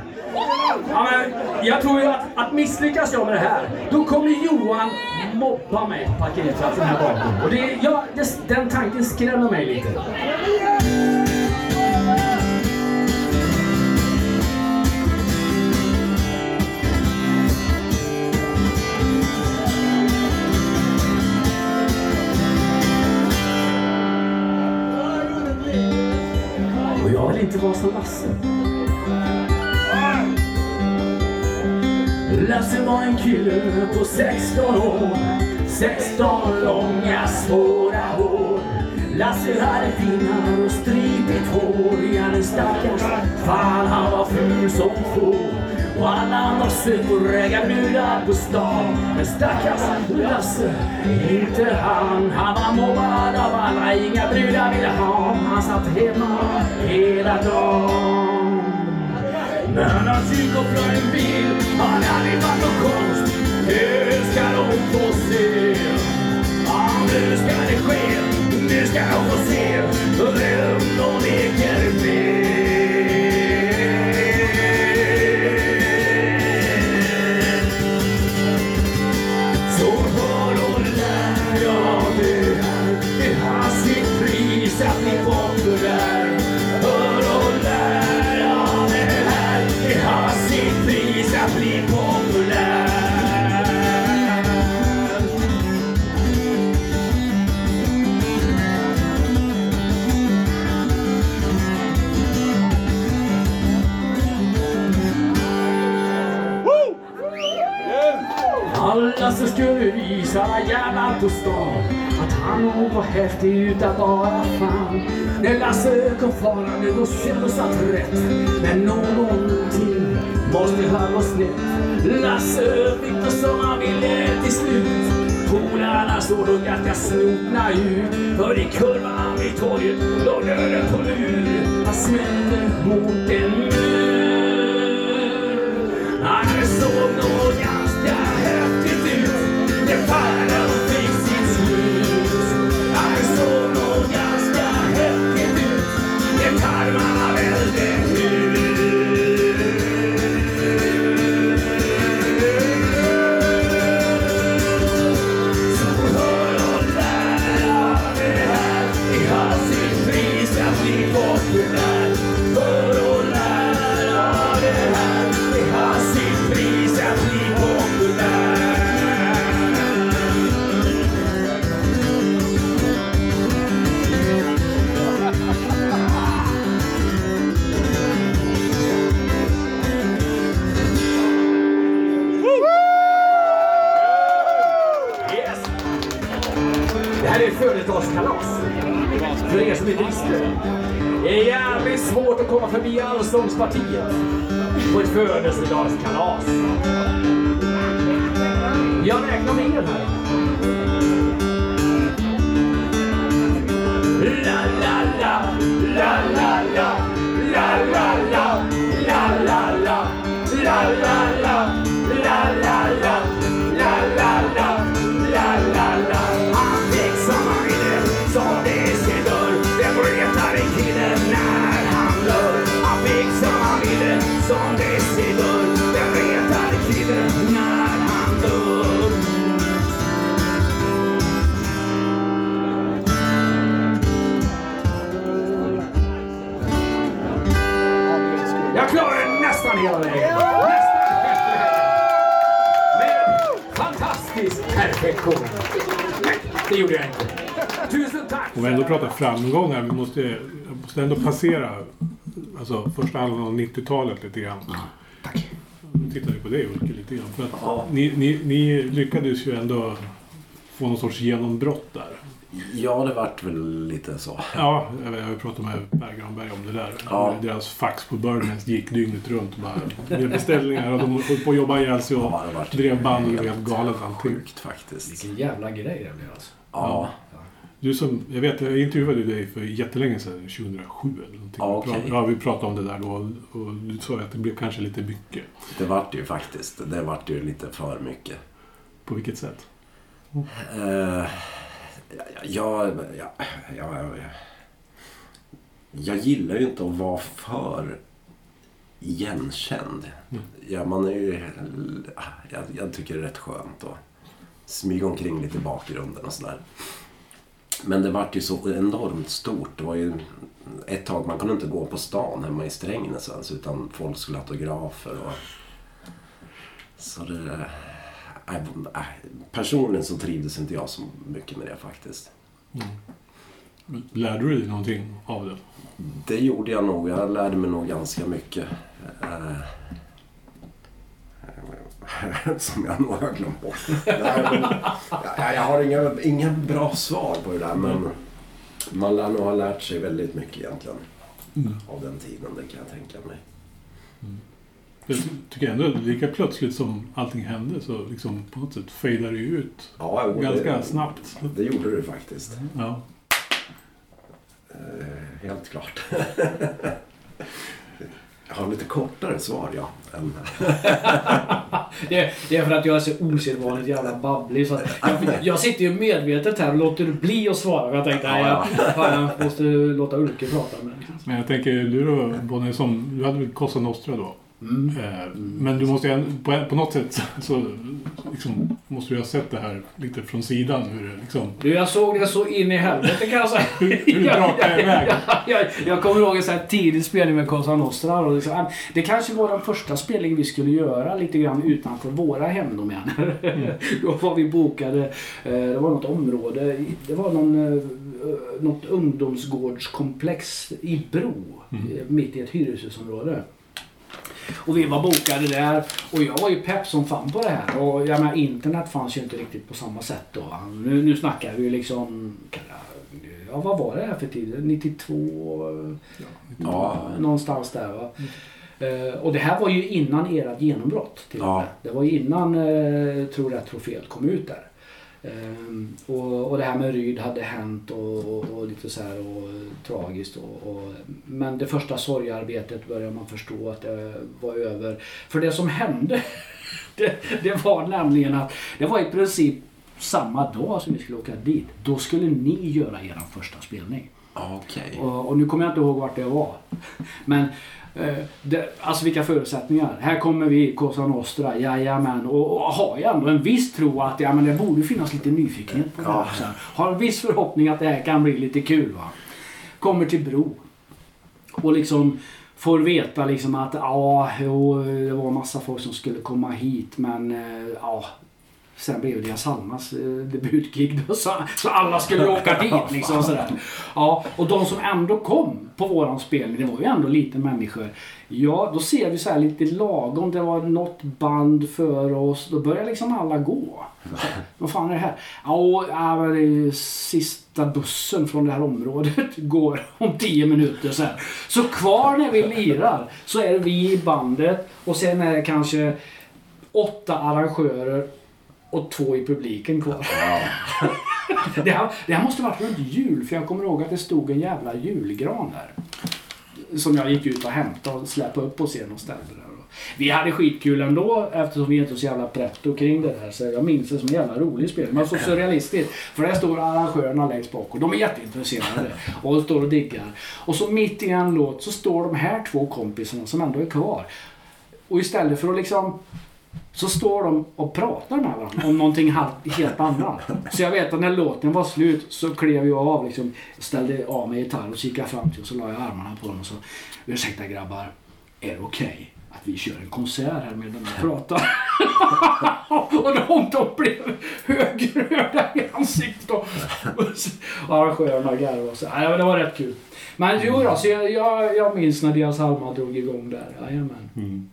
Ja, men jag tror ju att, att misslyckas jag med det här, då kommer Johan mobba mig på parkeringsplatsen här bakom. Och det, ja, det, den tanken skrämmer mig lite. Jag vara som Lasse. Lasse var en kille på 16 år. 16 långa svåra hår. Lasse hade finnar och stripigt hår. Ja den stackars fan han var ful som får. Och alla andra söp och brudar på stan Men stackars Lasse, inte han Han var mobbad av alla, inga brudar ville ha Han satt hemma hela dagen men han har en bil, han aldrig varit någon konst. Hur ska de få se. Ja, nu ska det ske. Nu ska de få se vem de leker med. Skulle visa alla jävlar på stan att han nog var häftig utan bara fan. När Lasse kom farande då kändes allt rätt. Men någonting måste ha gått snett. Lasse fick det som han ville till slut. Polarna såg då ganska snopna ut. För i kurvan vid torget låg dörren på lur. Han smällde mot en mur. Han såg nog ut. Det färden fick framgångar, vi måste, jag måste ändå passera alltså, första halvan av 90-talet lite grann. Tack. Nu tittar vi på dig Ulke lite grann. För att ni, ni, ni lyckades ju ändå få någon sorts genombrott där. Ja, det vart väl lite så. Ja, jag, har pratat med Per Granberg om det där. Ja. Deras fax på Birdmans gick dygnet runt bara med beställningar. Och de höll på att jobba ihjäl sig och Ja, drev band och helt galet allting. Sjukt faktiskt. Vilken jävla grej det blev alltså. Ja, Du som, jag vet, jag intervjuade dig för jättelänge sedan, 2007 eller någonting. Ja, okej. Ja, vi pratade om det där då och du sa att det blev kanske lite mycket. det vart ju faktiskt. Det vart ju lite för mycket. På vilket sätt? Eh, jag, jag, jag, jag, jag gillar ju inte att vara för igenkänd. Mm. Ja, man är ju, jag, jag tycker det är rätt skönt att smyga omkring lite i bakgrunden och sådär. Men det vart ju så enormt stort. Det var ju ett tag man kunde inte gå på stan hemma i Strängnäs ens utan folk skulle ha autografer och... Så det... Äh, äh, personligen så trivdes inte jag så mycket med det faktiskt. Lärde du dig någonting av det? Det gjorde jag nog. Jag lärde mig nog ganska mycket. Som jag nog har glömt bort. Nej, men, jag, jag har inga, inga bra svar på det där men man lär nog ha lärt sig väldigt mycket egentligen. Mm. Av den tiden, det kan jag tänka mig. Jag tycker ändå lika plötsligt som allting hände så liksom på något sätt fejdade det ut Ja, jo, ganska det, snabbt. Det gjorde du faktiskt. Ja. Eh, helt klart. jag har lite kortare svar, ja. Än, Det, det är för att jag är så osedvanligt jävla babblig. Så jag, jag sitter ju medvetet här och låter bli att svara. Jag tänkte att jag, jag måste låta Ulke prata. Men, Men jag tänker, du då Bonnie, som, du hade väl Cosa Nostra då? Mm. Eh, Men du måste på, något sätt så liksom, måste du ha sett det här lite från sidan. Hur det liksom... Du, jag såg det så in i helvete kan jag säga. Hur det brakade iväg. jag, jag, jag kommer ihåg en tidig spelning med Cosa Nostra. Och liksom, det kanske var den första spelningen vi skulle göra lite grann utanför våra hemdomäner. Då var vi bokade. eh, Det var något område. Det var någon, eh, något ungdomsgårdskomplex i Bro. eh, Mitt i ett hyreshusområde. Och vi var bokade där och jag var ju pepp som fan på det här. Och jag menar, internet fanns ju inte riktigt på samma sätt då. Nu, nu snackar vi ju liksom... Ja, vad var det här för tid? 92? Ja. Någonstans där va. Eh, och det här var ju innan ert genombrott. Till Ja. Det var ju innan eh, Tro rätt, tro fel kom ut där. Ehm, och, och det här med Ryd hade hänt och, och, och lite så här och, tragiskt. Och, och, men det första sorgearbetet började man förstå att det var över. För det som hände, det, det var nämligen att det var i princip samma dag som vi skulle åka dit. Då skulle ni göra er första spelning. Okej. Och, och nu kommer jag inte ihåg vart det var. Men det, alltså vilka förutsättningar. Här kommer vi, Cosa Nostra, jajamän. Och, och har jag ändå en viss tro att ja, men det borde finnas lite nyfikenhet på det här. Också. Har en viss förhoppning att det här kan bli lite kul. va. Kommer till Bro. Och liksom får veta liksom att ja, jo, det var massa folk som skulle komma hit men eh, ja. Sen blev det Salmas eh, debutgig så, så alla skulle åka dit. Liksom, sådär. Ja, och de som ändå kom på våran spelning, det var ju ändå lite människor. Ja, då ser vi så här lite lagom. Det var något band för oss. Då börjar liksom alla gå. Vad fan är det här? Ja, men det är sista bussen från det här området går om tio minuter. Här. så kvar när vi lirar så är det vi i bandet och sen är det kanske åtta arrangörer och två i publiken kvar. det, här, det här måste varit runt jul för jag kommer ihåg att det stod en jävla julgran där. Som jag gick ut och hämtade och släpade upp på scen och ställde där. Vi hade skitkul ändå eftersom vi inte är så jävla pretto kring det där. Så jag minns det som en jävla rolig spel. Men så surrealistiskt. För där står arrangörerna längst bak och de är jätteintresserade. Och står och diggar. Och så mitt i en låt så står de här två kompisarna som ändå är kvar. Och istället för att liksom så står de och pratar med varandra om någonting helt annat. Så jag vet att när låten var slut så klev jag av liksom, ställde av mig gitarr och kikade fram till och så la jag armarna på dem och så Ursäkta grabbar, är det okej att vi kör en konsert här medan vi pratar? och de, de blev högröda i ansiktet och, och arrangörerna garvade och så. Ja, men det var rätt kul. Men jo då, så jag, jag, jag minns när deras Alma drog igång där. Jajamän. Mm.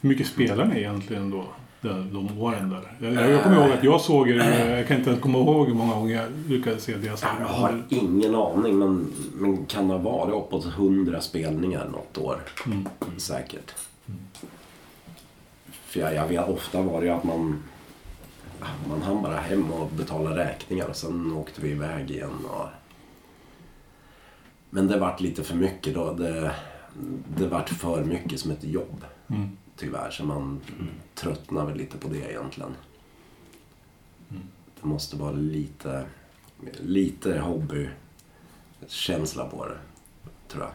Hur mycket spelar ni egentligen då? där- De åren där. Jag, jag kommer ihåg att jag såg er, jag kan inte ens komma ihåg hur många gånger jag lyckades se deras Jag har ingen aning men, men kan det ha varit uppåt 100 spelningar något år. Mm. Säkert. För jag, jag vet ofta var det ju att man man hann bara hem och betala räkningar och sen åkte vi iväg igen. Och... Men det vart lite för mycket då. Det, det vart för mycket som ett jobb. Mm. Tyvärr, så man tröttnar väl lite på det egentligen. Det måste vara lite, lite hobbykänsla på det, tror jag.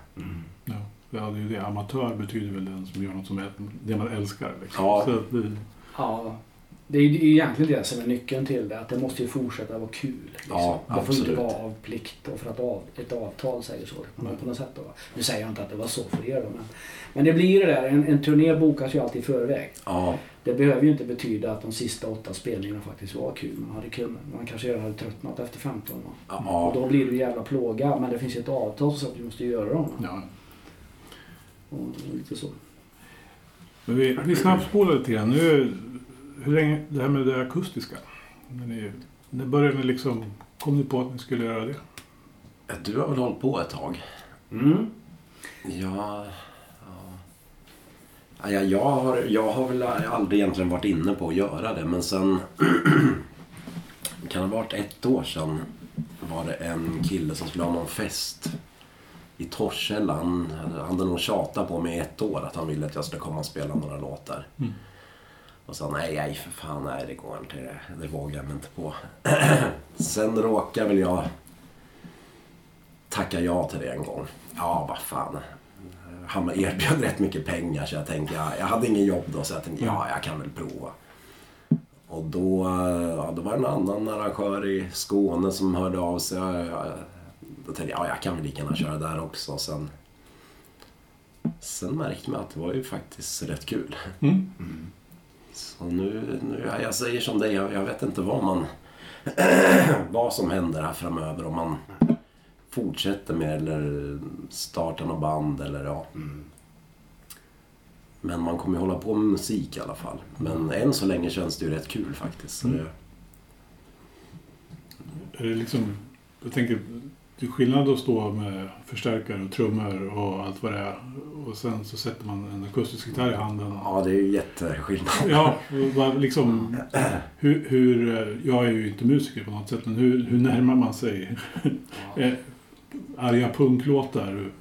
Ja. ja, det är det. Amatör betyder väl den som gör något som är det man älskar. Liksom. Ja. Så det, Ja, det är ju egentligen det som är nyckeln till det. Att det måste ju fortsätta vara kul. Liksom. Ja, det får inte vara av plikt och för att av, ett avtal säger så. På, på något sätt då. Nu säger jag inte att det var så för er då, men, men det blir det där. En, en turné bokas ju alltid i förväg. Ja, Det behöver ju inte betyda att de sista åtta spelningarna faktiskt var kul. Man, hade kunnat, man kanske redan hade tröttnat efter 15. Va? Och ja, då blir det ju jävla plåga. Men det finns ju ett avtal som säger att vi måste göra dem. ja. Och lite så. Men vi, vi snabbspolar lite grann. Nu, hur länge, det här med det akustiska. När ni, när började ni liksom, kom ni på att ni skulle göra det? du har väl hållit på ett tag? Mm. Ja, ja. Ja, jag, har, jag har väl aldrig egentligen varit inne på att göra det, men sen... kan det ha varit ett år sedan var det en kille som skulle ha någon fest i Torshälla. Han han hade nog tjatat på mig i ett år att han ville att jag skulle komma och spela några låtar. Mm. Och sa nej, nej för fan, nej det går inte. Det, det vågar jag mig inte på. Sen råkade väl jag tacka ja till det en gång. Ja, vad fan. Han erbjöd rätt mycket pengar så jag tänkte, ja, jag hade ingen jobb då så jag tänkte, ja, jag kan väl prova. Och då, ja, då var det en annan arrangör i Skåne som hörde av sig. Ja, ja, Då tänkte jag, ja, jag kan väl lika gärna köra där också. Sen, sen märkte man att det var ju faktiskt rätt kul. Mm. Så nu, nu ja, jag säger som det jag, jag vet inte vad man... vad som händer här framöver. Om man fortsätter med eller startar något band eller ja. Men man kommer ju hålla på med musik i alla fall. Men än så länge känns det ju rätt kul faktiskt. Det, Är det liksom, jag tänker, det är skillnad att stå med förstärkare och trummor och allt vad det är. Och sen så sätter man en akustisk gitarr i handen. ja, det är ju jätteskillnad. Ja, liksom, hur, hur, eh, jag är ju inte musiker på något sätt, men hur, hur närmar man sig eh, arga punklåtar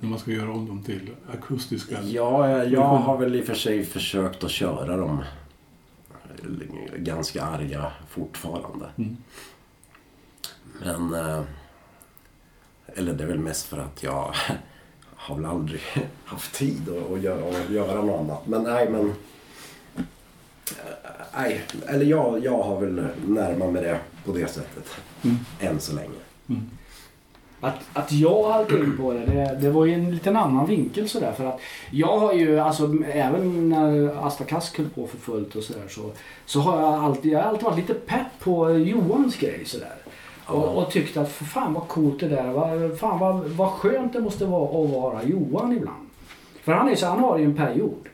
när man ska göra om dem till akustiska? Ja, jag, jag har väl i och för sig försökt att köra dem ganska arga fortfarande. Mm. Men... Eller det är väl mest för att jag har väl aldrig haft tid att, att, göra, att göra något annat. Men nej, men... eh, Nej, eller jag, jag har väl närmat mig det på det sättet. Mm. Än så länge. Att, att jag halkade in på det, det, det var ju en liten annan vinkel sådär. För att jag har ju, alltså även när Asta Kask höll på för fullt och sådär så, så har jag alltid, jag har alltid varit lite pepp på Johans grej sådär. Och, och tyckte att för fan vad coolt det där var. Fan vad, vad skönt det måste vara att vara Johan ibland. För han är så, han har ju en period.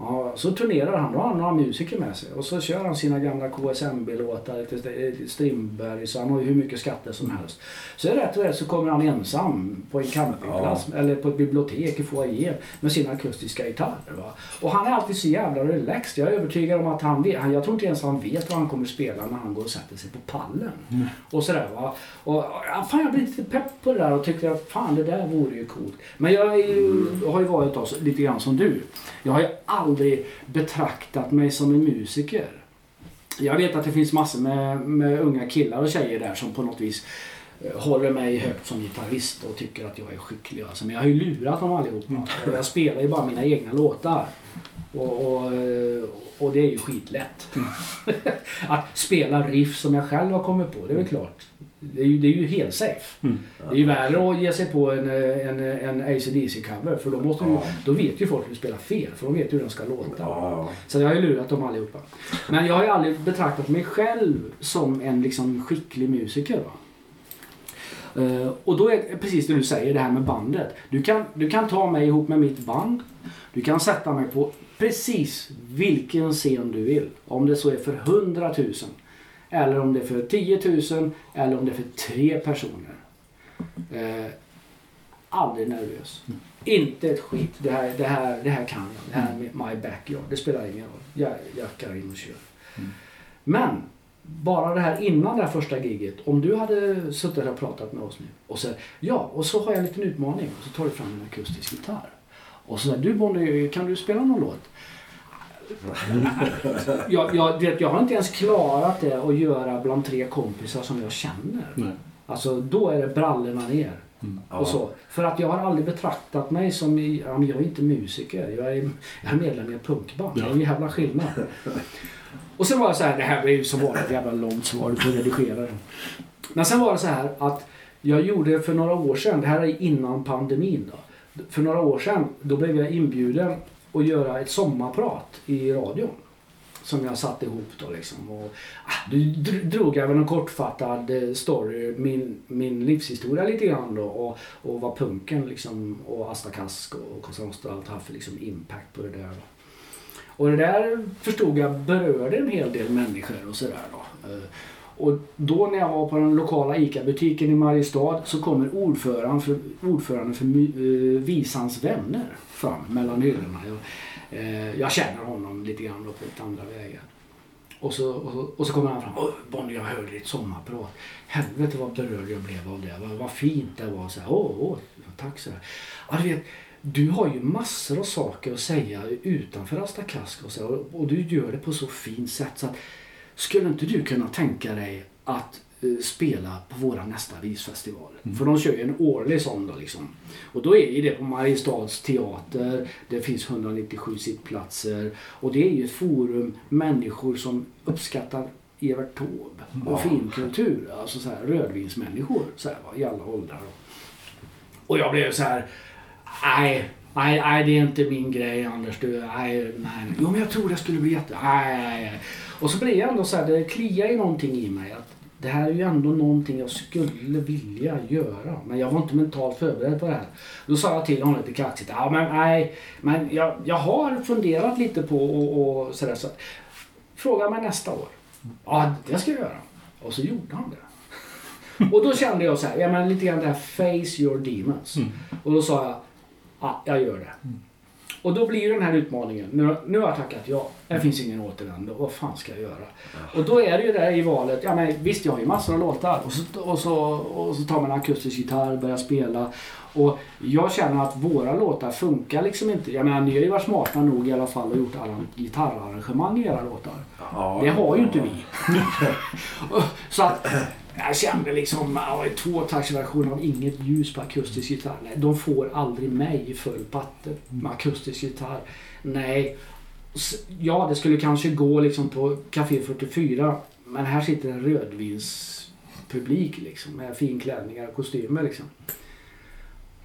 Ja, så turnerar han, då har han några musiker med sig och så kör han sina gamla KSMB-låtar, lite Strindberg, så han har ju hur mycket skatter som helst. Så rätt och rätt så kommer han ensam på en campingplats eller på ett bibliotek i foajén med sina akustiska gitarrer. Va? Och han är alltid så jävla relaxed. Jag är övertygad om att han vet, jag tror inte ens han vet vad han kommer spela när han går och sätter sig på pallen. Och sådär va. Och, ja, fan jag blir lite pepp på det där och tyckte att fan det där vore ju coolt. Men jag är ju, har ju varit då, lite grann som du. Jag har ju aldrig betraktat mig som en musiker. Jag vet att det finns massor med, med unga killar och tjejer där som på något vis eh, håller mig högt som gitarrist och tycker att jag är skicklig. Alltså, men jag har ju lurat dem allihopa. Och Jag spelar ju bara mina egna låtar. Och, och, eh, och det är ju skitlätt. att spela riff som jag själv har kommit på, det är väl klart. Det är ju, det är ju helt safe. Det är ju värre att ge sig på en, en, en AC/DC-cover för då, måste Ja. då vet ju folk hur du spelar fel för de vet ju hur den ska låta. Ja, Så jag har ju lurat dem allihopa. Men jag har ju aldrig betraktat mig själv som en liksom skicklig musiker. Va? Eh, och då är precis det du säger, det här med bandet. Du kan, du kan ta mig ihop med mitt band. Du kan sätta mig på precis vilken scen du vill. Om det så är för 100 000. Eller om det är för 10 000. Eller om det är för tre personer. Eh, aldrig nervös. Inte ett skit. Det här, det, här, det här kan jag. Det här är my backyard. Det spelar ingen roll. Jag jackar in och kör. Men bara det här innan det här första giget. Om du hade suttit och pratat med oss nu och så ja, och så har jag en liten utmaning. Och så tar du fram en akustisk gitarr. Och så säger du Bonnie, kan du spela någon låt? jag, jag, vet, jag har inte ens klarat det att göra bland tre kompisar som jag känner. Nej. Alltså då är det brallorna ner. Och så. För att jag har aldrig betraktat mig som, ja, jag är inte musiker. Jag är, jag är medlem i ett punkband. Det är en jävla skillnad. Och sen var det så här, det här blir ju som vanligt jävla långt svar, du får redigera det. Men sen var det så här att jag gjorde för några år sedan, det här är innan pandemin då. För några år sedan, då blev jag inbjuden att göra ett sommarprat i radion. Som jag satte ihop då liksom. Och, ah, du drog jag väl en kortfattad eh, story, min, min livshistoria lite grann då. Och, och vad punken liksom, och Asta Kask och Cosa och allt haft för liksom impact på det där. Då. Och det där förstod jag berörde en hel del människor och sådär då. Eh, och då när jag var på den lokala ICA-butiken i Mariestad så kommer ordföranden för, ordförande för uh, Visans vänner fram mellan hyllorna. Jag, uh, jag känner honom lite grann då på lite andra vägar. Och så, och, så, och så kommer han fram. Åh, Bonnie, jag hörde ditt sommarprat. Helvete vad berörd jag blev av det. Vad, vad fint det var. Så här, åh, åh, tack så här. Ja, du vet, du har ju massor av saker att säga utanför Asta Kask och, så, och, och du gör det på så fint sätt. Så att, skulle inte du kunna tänka dig att eh, spela på våra nästa visfestival? För de kör ju en årlig sån då liksom. Och då är ju det på Mariestads teater. Det finns 197 sittplatser. Och det är ju ett forum människor som uppskattar Evert Taube och finkultur. Alltså så här rödvinsmänniskor så här, va, i alla åldrar. Och jag blev så här, nej, nej, nej det är inte min grej Anders. Du, nej, nej. Jo men jag tror det skulle bli jätte... Nej, nej, nej. Och så blev jag ändå så här, det kliar ju någonting i mig. Att det här är ju ändå någonting jag skulle vilja göra. Men jag var inte mentalt förberedd på det här. Då sa jag till honom lite kaxigt, ja men nej, men jag, jag har funderat lite på och, och sådär. Så, fråga mig nästa år. Ja, det ska jag göra. Och så gjorde han det. Och då kände jag så här, ja men lite grann det här face your demons. Och då sa jag, ja jag gör det. Och då blir den här utmaningen, nu, nu har jag tackat ja, det finns ingen återvändo, vad fan ska jag göra? Och då är det ju det i valet, ja men visst jag har ju massor av låtar och så, och så, och så tar man en akustisk gitarr, börjar spela. Och jag känner att våra låtar funkar liksom inte. Jag menar ni har ju varit smarta nog i alla fall och gjort alla gitarrarrangemang i era låtar. Ja, Det har ju inte vi. Och- Så att jag kände liksom, ja, en tvåtaktsversion av inget ljus på akustisk gitarr. Nej, de får aldrig mig i full patte med akustisk gitarr. Nej. Ja, det skulle kanske gå liksom på Café 44. Men här sitter en rödvins publik liksom med finklänningar och kostymer liksom.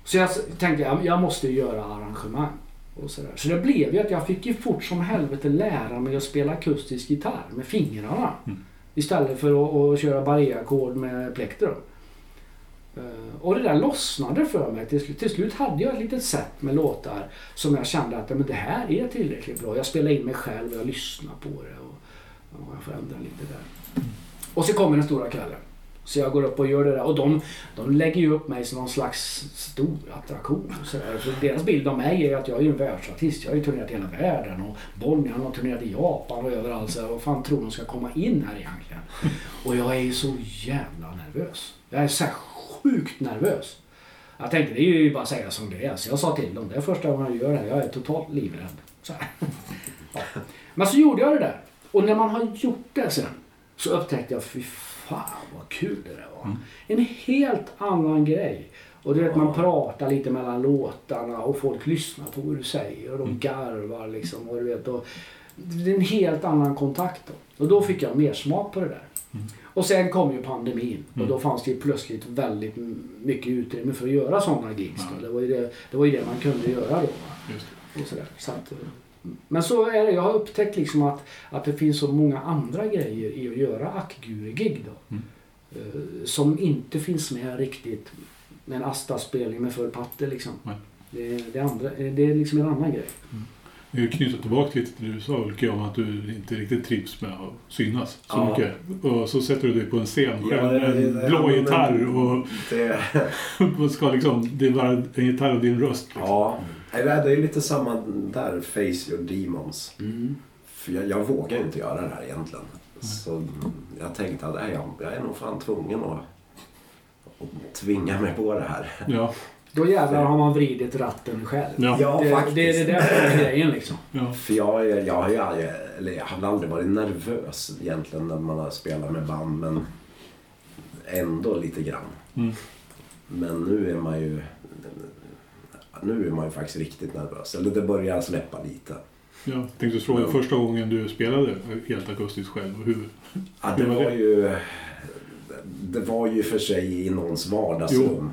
Så jag tänkte jag, jag måste göra arrangemang. Och så, där. så det blev ju att jag fick ju fort som helvete lära mig att spela akustisk gitarr med fingrarna. Istället för att, att köra barré-ackord med plektrum. Eh, Och det där lossnade för mig till slut. Till slut hade jag ett litet set med låtar som jag kände att men det här är tillräckligt bra. Jag spelar in mig själv och jag lyssnar på det. Och, och jag får ändra lite där. Och så kommer den stora kvällen. Så jag går upp och gör det där. Och de, de lägger ju upp mig som någon slags stor attraktion. Så där. För deras bild av mig är att jag är en världsartist. Jag har ju turnerat i hela världen. Och Bonnie han har turnerat i Japan och överallt. Så vad fan tror de ska komma in här egentligen? Och jag är ju så jävla nervös. Jag är så här sjukt nervös. Jag tänkte det är ju bara att säga som det är. Så jag sa till dem, det är första gången jag gör det här. Jag är totalt livrädd. Så här. Ja. Men så gjorde jag det där. Och när man har gjort det sen så upptäckte jag, fy fan vad kul det där var. En helt annan grej. Och du vet man pratar lite mellan låtarna och folk lyssnar på vad du säger och de garvar liksom. Och du vet, och det är en helt annan kontakt då. Och då fick jag mer smak på det där. Och sen kom ju pandemin och då fanns det ju plötsligt väldigt mycket utrymme för att göra sådana gigs. Då. Det, var ju det, det var ju det man kunde göra då. Och sådär. Så att, eh, men så är det. Jag har upptäckt liksom att, att det finns så många andra grejer i att göra Akguri-gig då. Eh, Som inte finns med riktigt med en Asta-spelning med full patte liksom. Nej. Det, är- det, andra, det är liksom en annan grej. Vi har knutit tillbaka lite till det du sa Ulke om att du inte riktigt trivs med att synas så Ja. mycket. Och så sätter du dig på en scen Ja, själv med en blå gitarr och, Det, och ska liksom, det är bara en gitarr och din röst. Liksom. ja, det är lite samma där, Face Your Demons. För jag, jag vågar ju inte göra det här egentligen. Så jag tänkte att nej, jag, jag är nog fan tvungen att, att tvinga mig på det här. Ja, Då jävlar har man vridit ratten själv. ja, Ja, det, faktiskt. det är det där som är grejen liksom. ja. För jag, jag, har ju aldrig- eller jag har aldrig varit nervös egentligen när man har spelat med band. Men ändå lite grann. Mm. Men nu är man ju... Nu är man ju faktiskt riktigt nervös. Eller det börjar släppa lite. Jag tänkte fråga första gången du spelade helt akustiskt själv. Hur, Ja, det Hur var var det? ju... Det var ju för sig i någons vardagsrum.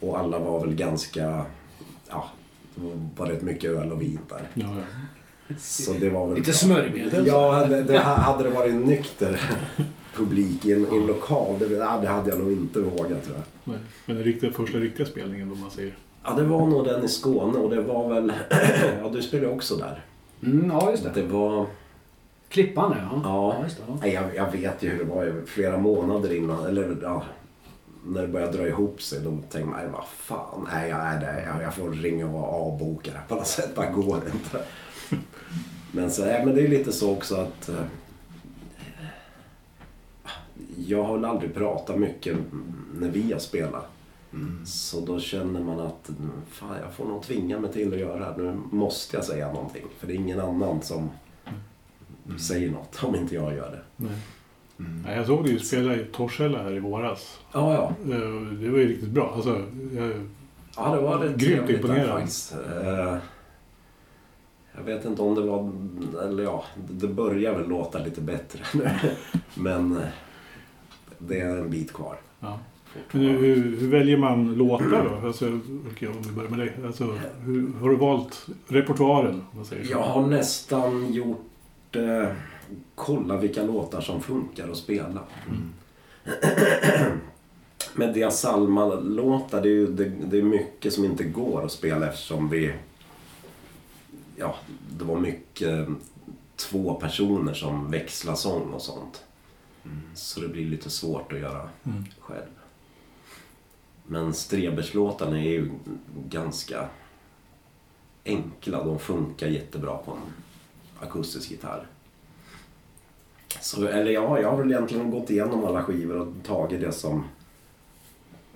Och alla var väl ganska... Ja, det var rätt mycket öl och vin där. ja, ja. Så det var väl Lite smörjmedel. Ja, det, det, hade det varit en nykter publik i en, i en lokal, det, ja, det hade jag nog inte vågat tror jag. Nej. Men den riktiga, första riktiga spelningen, om man säger. Ja, det var nog den i Skåne och det var väl... ja, du spelade också där. Mm, ja, just det. Det var... Klippan ja. Ja. just det. Ja. Jag, jag vet ju hur det var flera månader innan. Eller ja, när det började dra ihop sig. Då tänkte man, vad fan. Nej, jag, nej, jag, jag får ringa och avboka det på något sätt. Det går inte. Men, så, nej, men det är lite så också att... eh, jag har väl aldrig pratat mycket när vi har spelat. Så då känner man att mm, fan, jag får nog tvinga mig till att göra det. Nu måste jag säga någonting. För det är ingen annan som säger något om inte jag gör det. Nej. Nej, jag såg dig ju spela i Torshälla här i våras. Ja, ja. Eh, Det var ju riktigt bra. Alltså, jag, Ja, det var rätt Grymt imponerande. Eh, Jag vet inte om det var... Eller ja, det börjar väl låta lite bättre nu. Men eh, det är en bit kvar. ja. Men hur, hur, väljer man låtar då? Alltså, okej, om vi börjar med dig. Alltså, hur, har du valt repertoaren? Om man säger så? Jag har nästan gjort... Eh, kolla vilka låtar som funkar att spela. Men Dia Salma-låtar, det är ju det, det är mycket som inte går att spela eftersom vi... Ja, det var mycket två personer som växlar sång och sånt. Så det blir lite svårt att göra Mm. själv. Men Streberslåtarna är ju ganska enkla. De funkar jättebra på en akustisk gitarr. Så, eller ja, jag har väl egentligen gått igenom alla skivor och tagit det som...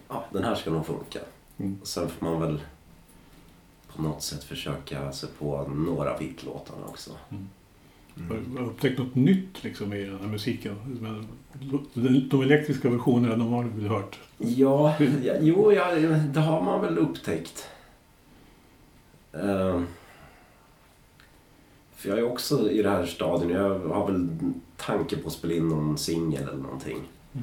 Ja, den här ska nog funka. Mm. Sen får man väl på något sätt försöka sig på några vitlåtarna också. Har du upptäckt något nytt liksom, i den här musiken? Men De, elektriska versionerna, de har du väl hört? Ja, ja jo, ja, det har man väl upptäckt. Eh, för jag är också i det här stadion, jag har väl tanke på att spela in någon singel eller någonting.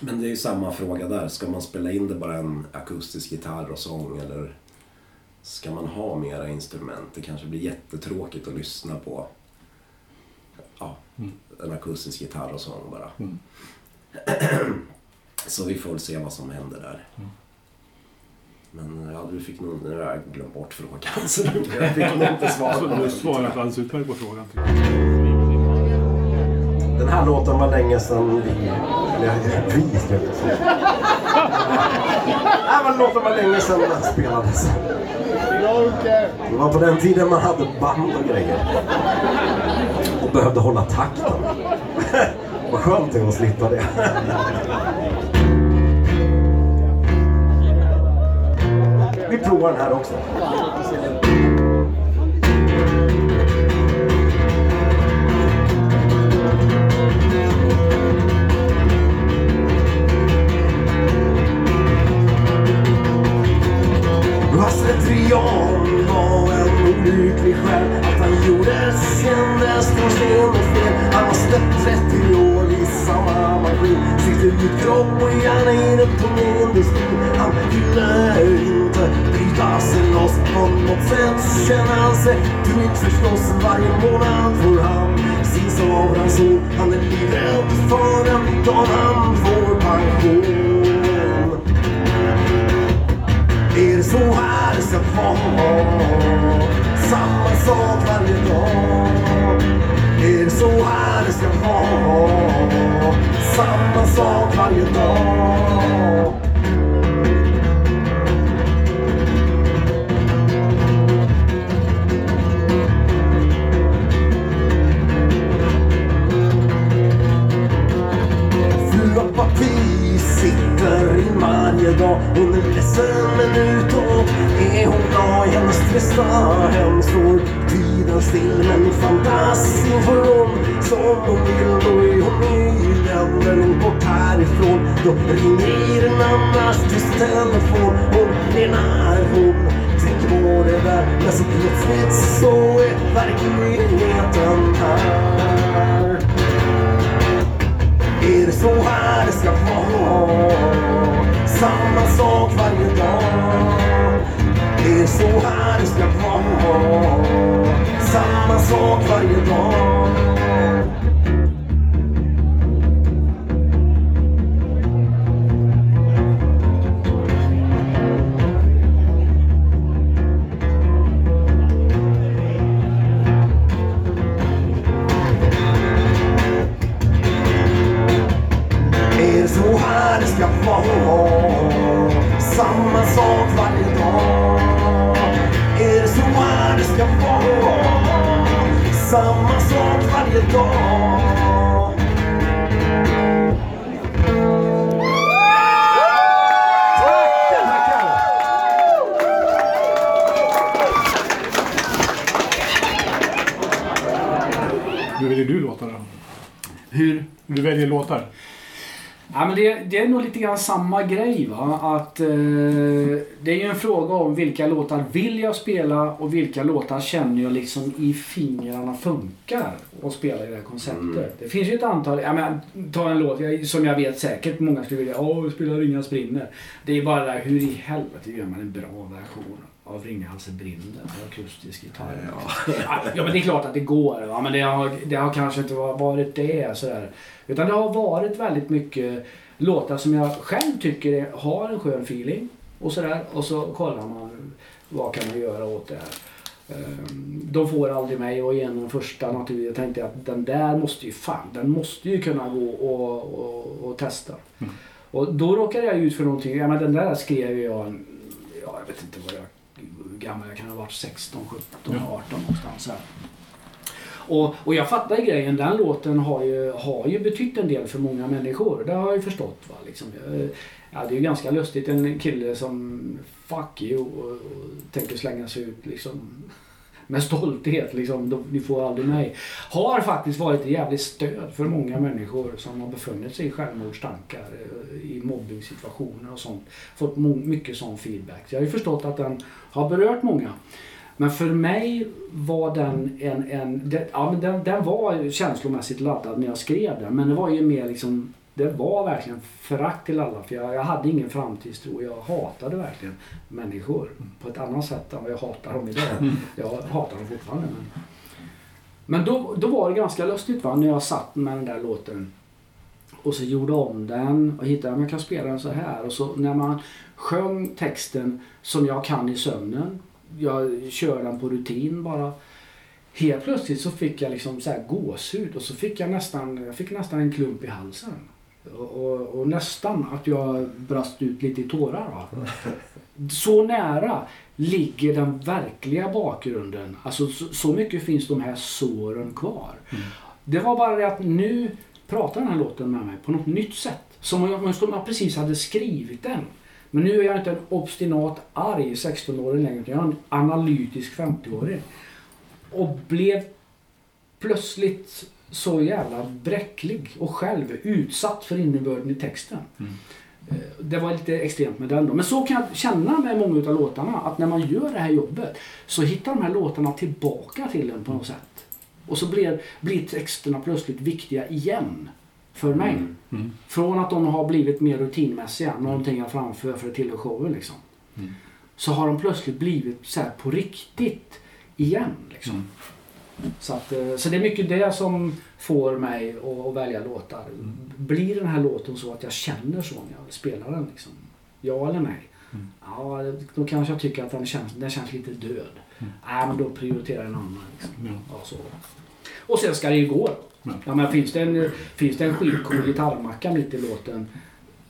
Men det är ju samma fråga där. Ska man spela in det bara en akustisk gitarr och sång eller ska man ha mera instrument? Det kanske blir jättetråkigt att lyssna på ja, Mm. en akustisk gitarr och sång bara. Mm. Så vi får väl se vad som händer där. Mm. Men ja, du fick nog, nu har jag glömt bort frågan så jag fick nog inte svara på Du den. svarade alldeles utmärkt på frågan. Den här låten var länge sedan vi... Eller vi ska jag inte säga. Nej, men låten var länge sedan den spelades. Det var på den tiden man hade band och grejer. Och behövde hålla takten. Vad skönt det är att slippa det. Vi provar den här också. Jag var en olycklig själ Att han gjorde kändes från sten och fel Han har släppt 30 år i samma maskin Sitter i kropp och hjärna inutom industrin Han ville inte bryta sig loss På något sätt känner han sig trygg förstås Varje månad får han sin sovranson Han är livrädd för den dagen han får pension blir så här det ska? Samma sak varje dag. Är så här det ska vara? Samma sak varje dag. Hennes hem står tiden still Men fantasin får hon som hon vill Då är hon i länder långt bort härifrån Då ringer en annars tyst telefon Hon är när hon tänker på det där Men så plötsligt så är verkligheten här är det så här det ska vara? Samma sak varje dag. Det Är så här det ska vara? Samma sak varje dag. Det, är nog lite grann samma grej. Va? Att, eh, det är ju en fråga om vilka låtar vill jag spela och vilka låtar känner jag liksom i fingrarna funkar att spela i det här konceptet. Det finns ju ett antal, jag menar, ta en låt jag, som jag vet säkert många skulle vilja, åh, spela Ringhals brinner. Det är bara det här, hur i helvete gör man en bra version av Ringhals brinner med akustisk gitarr? Ja. ja men det är klart att det går. Va? Men det har, det har kanske inte varit det. Sådär. Utan det har varit väldigt mycket låtar som jag själv tycker är- har en skön feeling. Och sådär. Och så kollar man vad kan man göra åt det här. Ehm, De får aldrig mig och genom den första naturligt. Jag tänkte att den där måste ju fan, den måste ju kunna gå och, och, och testa. Och då råkade jag ut för någonting. Ja, men den där skrev jag, en- ja, jag vet inte vad jag, hur gammal jag kan ha varit, 16, 17, 18 någonstans här. Och, och jag fattar ju grejen, den låten har ju, har ju betytt en del för många människor. Det har jag ju förstått. Va? Liksom, jag, ja, det är ju ganska lustigt en kille som fuck you och, och tänker slänga sig ut liksom med stolthet. Liksom, "De- ni får aldrig mig. Har faktiskt varit ett jävligt stöd för många människor som har befunnit sig i självmordstankar, eh, i mobbningssituationer och sånt. Fått mycket sån feedback. Så jag har ju förstått att den har berört många. Men för mig var den en... en det, ja, men den, den var känslomässigt laddad när jag skrev den. Men det var ju mer liksom... det var verkligen förakt till alla. För jag, jag hade ingen framtidstro. Jag hatade verkligen människor på ett annat sätt än vad jag hatar dem idag. Jag hatar dem fortfarande. Men, men då, då var det ganska lustigt va, när jag satt med den där låten och så gjorde om den och hittade att jag kan spela den så här. Och så när man sjöng texten som jag kan i sömnen. Jag kör den på rutin bara. Helt plötsligt så fick jag liksom så här gåshud och så fick jag nästan, jag fick nästan en klump i halsen. Och, och, och nästan att jag brast ut lite i tårar. Va? Så nära ligger den verkliga bakgrunden. Alltså så, så mycket finns de här såren kvar. Det var bara det att nu pratar den här låten med mig på något nytt sätt. Som om jag, som jag precis hade skrivit den. Men nu är jag inte en obstinat arg 16-åring längre. utan Jag är en analytisk 50-åring. Och blev plötsligt så jävla bräcklig och själv utsatt för innebörden i texten. Eh, Det var lite extremt med den då. Men så kan jag känna med många av låtarna. Att när man gör det här jobbet så hittar de här låtarna tillbaka till en på något sätt. Och så blir, blir texterna plötsligt viktiga igen. För mig. Mm. Från att de har blivit mer rutinmässiga. Någonting jag framför för att tillhöra showen liksom. Mm. Så har de plötsligt blivit så på riktigt igen. Liksom. Mm. Så, att, eh, så det är mycket det som får mig att, välja låtar. Blir den här låten så att jag känner så när jag spelar den? Liksom? Ja eller nej? Mm. Ja, då kanske jag tycker att den känns, den känns lite död. Nej, men då prioriterar jag en annan. Liksom. Ja. Ja, så. Och sen ska det ju gå. Ja. Ja, men finns, det en, finns det en skitcool gitarrmacka mitt i låten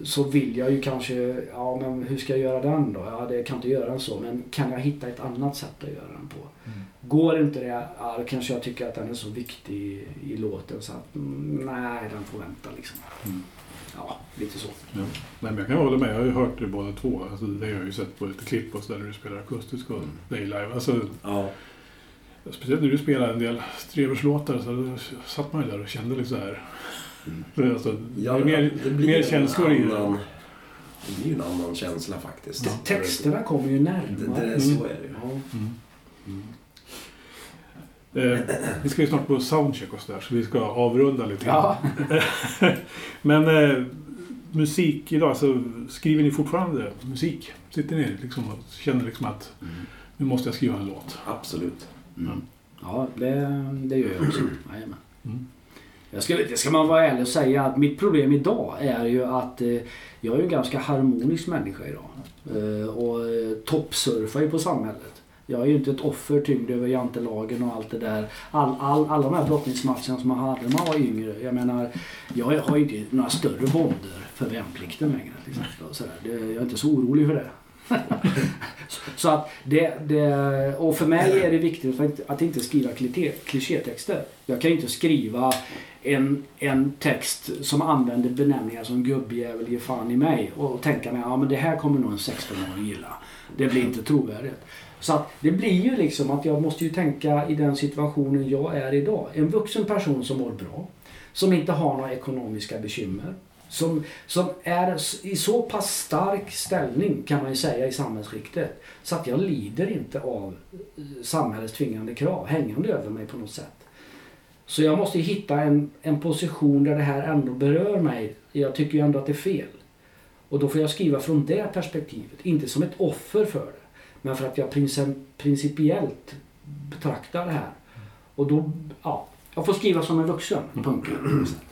så vill jag ju kanske, ja men hur ska jag göra den då? Ja, det kan inte göra den så, men kan jag hitta ett annat sätt att göra den på? Går inte det, ja då kanske jag tycker att den är så viktig i, låten så att mm, nej, den får vänta liksom. Mm. Ja, lite så. Ja. Nej, men jag kan hålla med. Jag har ju hört det båda två. Alltså, det har jag ju sett på lite klipp och så där när du spelar akustiskt och dig live. Alltså, Ja. Speciellt när du spelar en del Streberslåtar så satt man ju där och kände lite så här. Mm. Alltså, Ja, det mer, det blir mer känslor i det. Det blir ju en annan känsla faktiskt. Te- Texterna kommer ju Det, närmare. det, så är det ju. Ja. Mm. Eh, vi ska ju snart på soundcheck och sådär så vi ska avrunda lite grann. Ja. Men eh, musik idag, så skriver ni fortfarande musik? Sitter ni liksom och känner liksom att nu måste jag skriva en låt? Absolut. Mm. Ja, det, det gör jag också. Jajamän. Mm. Jag ska, det ska man vara ärlig och säga att mitt problem idag är ju att eh, jag är ju en ganska harmonisk människa idag. Eh, och eh, toppsurfar ju på samhället. Jag är ju inte ett offer tyngd över jantelagen och allt det där. All, all, alla de här brottningsmatcherna som man hade när man var yngre. Jag menar, jag har ju inte några större bonder för värnplikten längre. Till exempel, och. Det, jag är inte så orolig för det. Så att det, det, och för mig är det viktigt att, att inte skriva klichétexter. Jag kan inte skriva en, en text som använder benämningar som gubbjävel, ge fan i mig och tänka mig ja det här kommer nog en 16-åring gilla. Det blir inte trovärdigt. Så att det blir ju liksom att jag måste ju tänka i den situationen jag är idag. En vuxen person som mår bra. Som inte har några ekonomiska bekymmer. Som, som är i så pass stark ställning kan man ju säga i samhällsskiktet. Så att jag lider inte av eh, samhällets tvingande krav hängande över mig på något sätt. Så jag måste hitta en, en position där det här ändå berör mig. Jag tycker ju ändå att det är fel. Och då får jag skriva från det perspektivet. Inte som ett offer för det. Men för att jag principiellt betraktar det här. Och då, ja, jag får skriva som en vuxen punkare.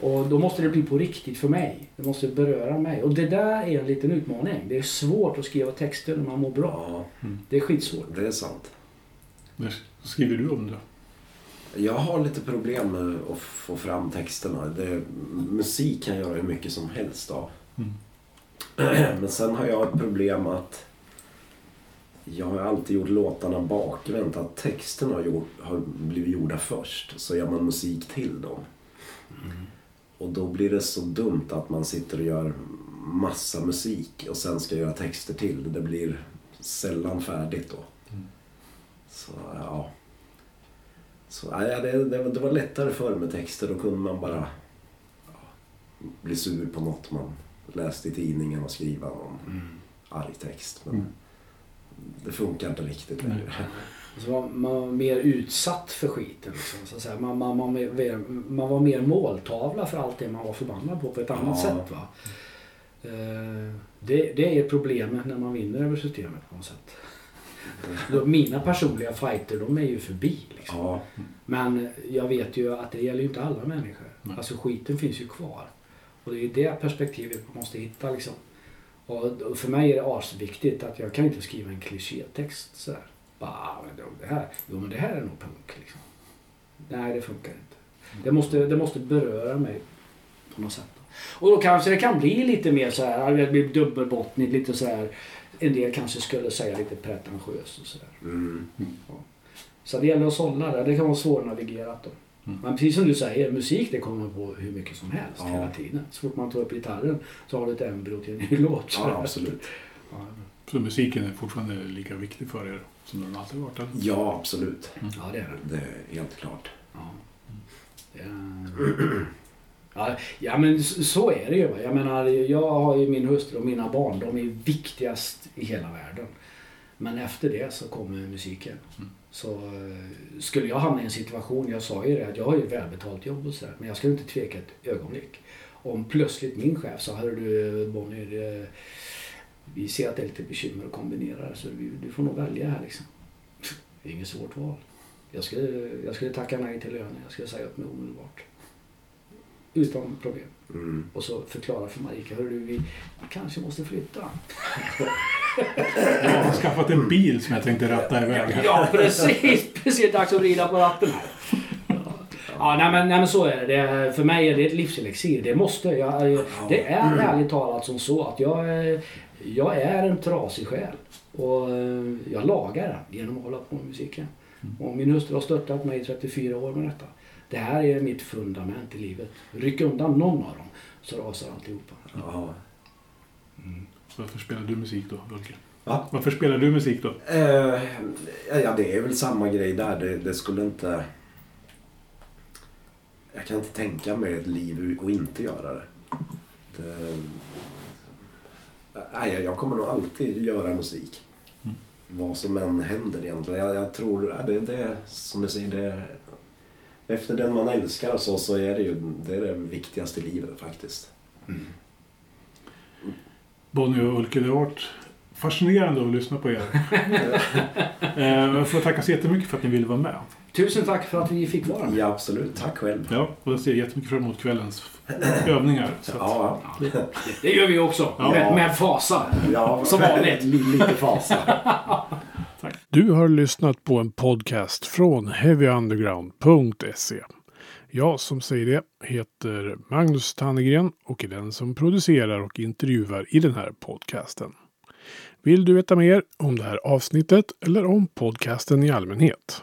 Och då måste det bli på riktigt för mig. Det måste beröra mig. Och det där är en liten utmaning. Det är svårt att skriva texter när man mår bra. Ja, Det är skitsvårt. det är sant. När skriver du om det? Jag har lite problem med att få fram texterna. Det, musik kan jag göra hur mycket som helst av. Mm. Men sen har jag ett problem att jag har alltid gjort låtarna bakvänt. Att texterna har, gjort, har blivit gjorda först. Så gör man musik till dem. Och då blir det så dumt att man sitter och gör massa musik och sen ska göra texter till. Det blir sällan färdigt då. Så ja. Så, ja, det, det, det var lättare förr med texter. Då kunde man bara ja, bli sur på något man läste i tidningen och skriva någon arg text. Men Mm. det funkar inte riktigt längre. Alltså man, man var mer utsatt för skiten. Liksom, så att säga. Man, man, man, man var mer måltavla för allt det man var förbannad på på ett annat Ja. sätt. Va? Eh, Det, det är problemet när man vinner över systemet på något sätt. Mina personliga fighter de är ju förbi. Liksom. Ja, Men jag vet ju att det gäller ju inte alla människor. Nej. Alltså skiten finns ju kvar. Och det är det perspektivet man måste hitta liksom. Och för mig är det asviktigt att jag kan inte skriva en klichétext sådär. Bara, "Ah, men det- här, jo men det här är nog punk liksom. Nej det funkar inte. Det måste, det måste beröra mig på något sätt. Och då kanske det kan bli lite mer så här, det blir dubbelbottnigt, lite så här. En del kanske skulle säga lite pretentiöst och sådär. mm. Så det gäller att sålla det. Det kan vara svårnavigerat då. Mm. Men precis som du säger, musik det kommer på hur mycket som helst Ja. hela tiden. Så fort man tar upp gitarren så har du ett embryo till en ny låt. Så ja absolut. Ja, Så musiken är fortfarande lika viktig för er som den alltid varit? eller? Ja, absolut. ja det är det. Det är helt klart. Ja. Ja. Ja, ja men så är det ju. Jag menar, jag har ju min hustru och mina barn. De är viktigast i hela världen. Men efter det så kommer musiken. Mm. Så eh, skulle jag hamna i en situation, jag sa ju det att jag har ju välbetalt jobb och sådär. Men jag skulle inte tveka ett ögonblick. Om plötsligt min chef sa, hör du Bonnier, eh, vi ser att det är lite bekymmer att kombinera det, så vi, du får nog välja här liksom. Det är inget svårt val. Jag skulle, jag skulle tacka nej till lönen. Jag skulle säga upp mig omedelbart. Utan problem. Mm. Och så förklara för Marika, hör du, vi, vi kanske måste flytta. Jag har skaffat en bil som jag tänkte ratta iväg. här. Ja, precis. Precis, dags att vrida på ratten här. Ja, nej men, nej men så är det. det. är- För mig är det ett livselixir. Det måste. Jag, det är ärligt talat som så att jag, är- jag är en trasig själ. Och eh, jag lagar den genom att hålla på med musiken. Och min hustru har stöttat mig i 34 år med detta. Det här är mitt fundament i livet. Ryck undan någon av dem så rasar alltihopa. Ja. Varför spelar du musik då, Ulke? Va? Varför spelar du musik då? Eh, ja, det är väl samma grej där. Det, det skulle inte... Jag kan inte tänka mig ett liv och inte göra det. det nej, jag kommer nog alltid göra musik. Mm. Vad som än händer egentligen. Jag, jag tror det, det som du säger. Det, efter den man älskar och så, så är det ju det, är det viktigaste i livet faktiskt. Bonnie och Ulke, det har varit fascinerande att lyssna på er. Eh, Jag får tacka så jättemycket för att ni ville vara med. Tusen tack för att vi fick vara med. Ja, absolut. Tack själv. Ja, och jag ser jättemycket fram emot kvällens övningar. Så att, Ja, Det gör vi också. Ja. Med, med fasa. ja. Som vanligt. Lite fasa. Du har lyssnat på en podcast från heavyunderground.se. Jag som säger det heter Magnus Tannegren och är den som producerar och intervjuar i den här podcasten. Vill du veta mer om det här avsnittet eller om podcasten i allmänhet?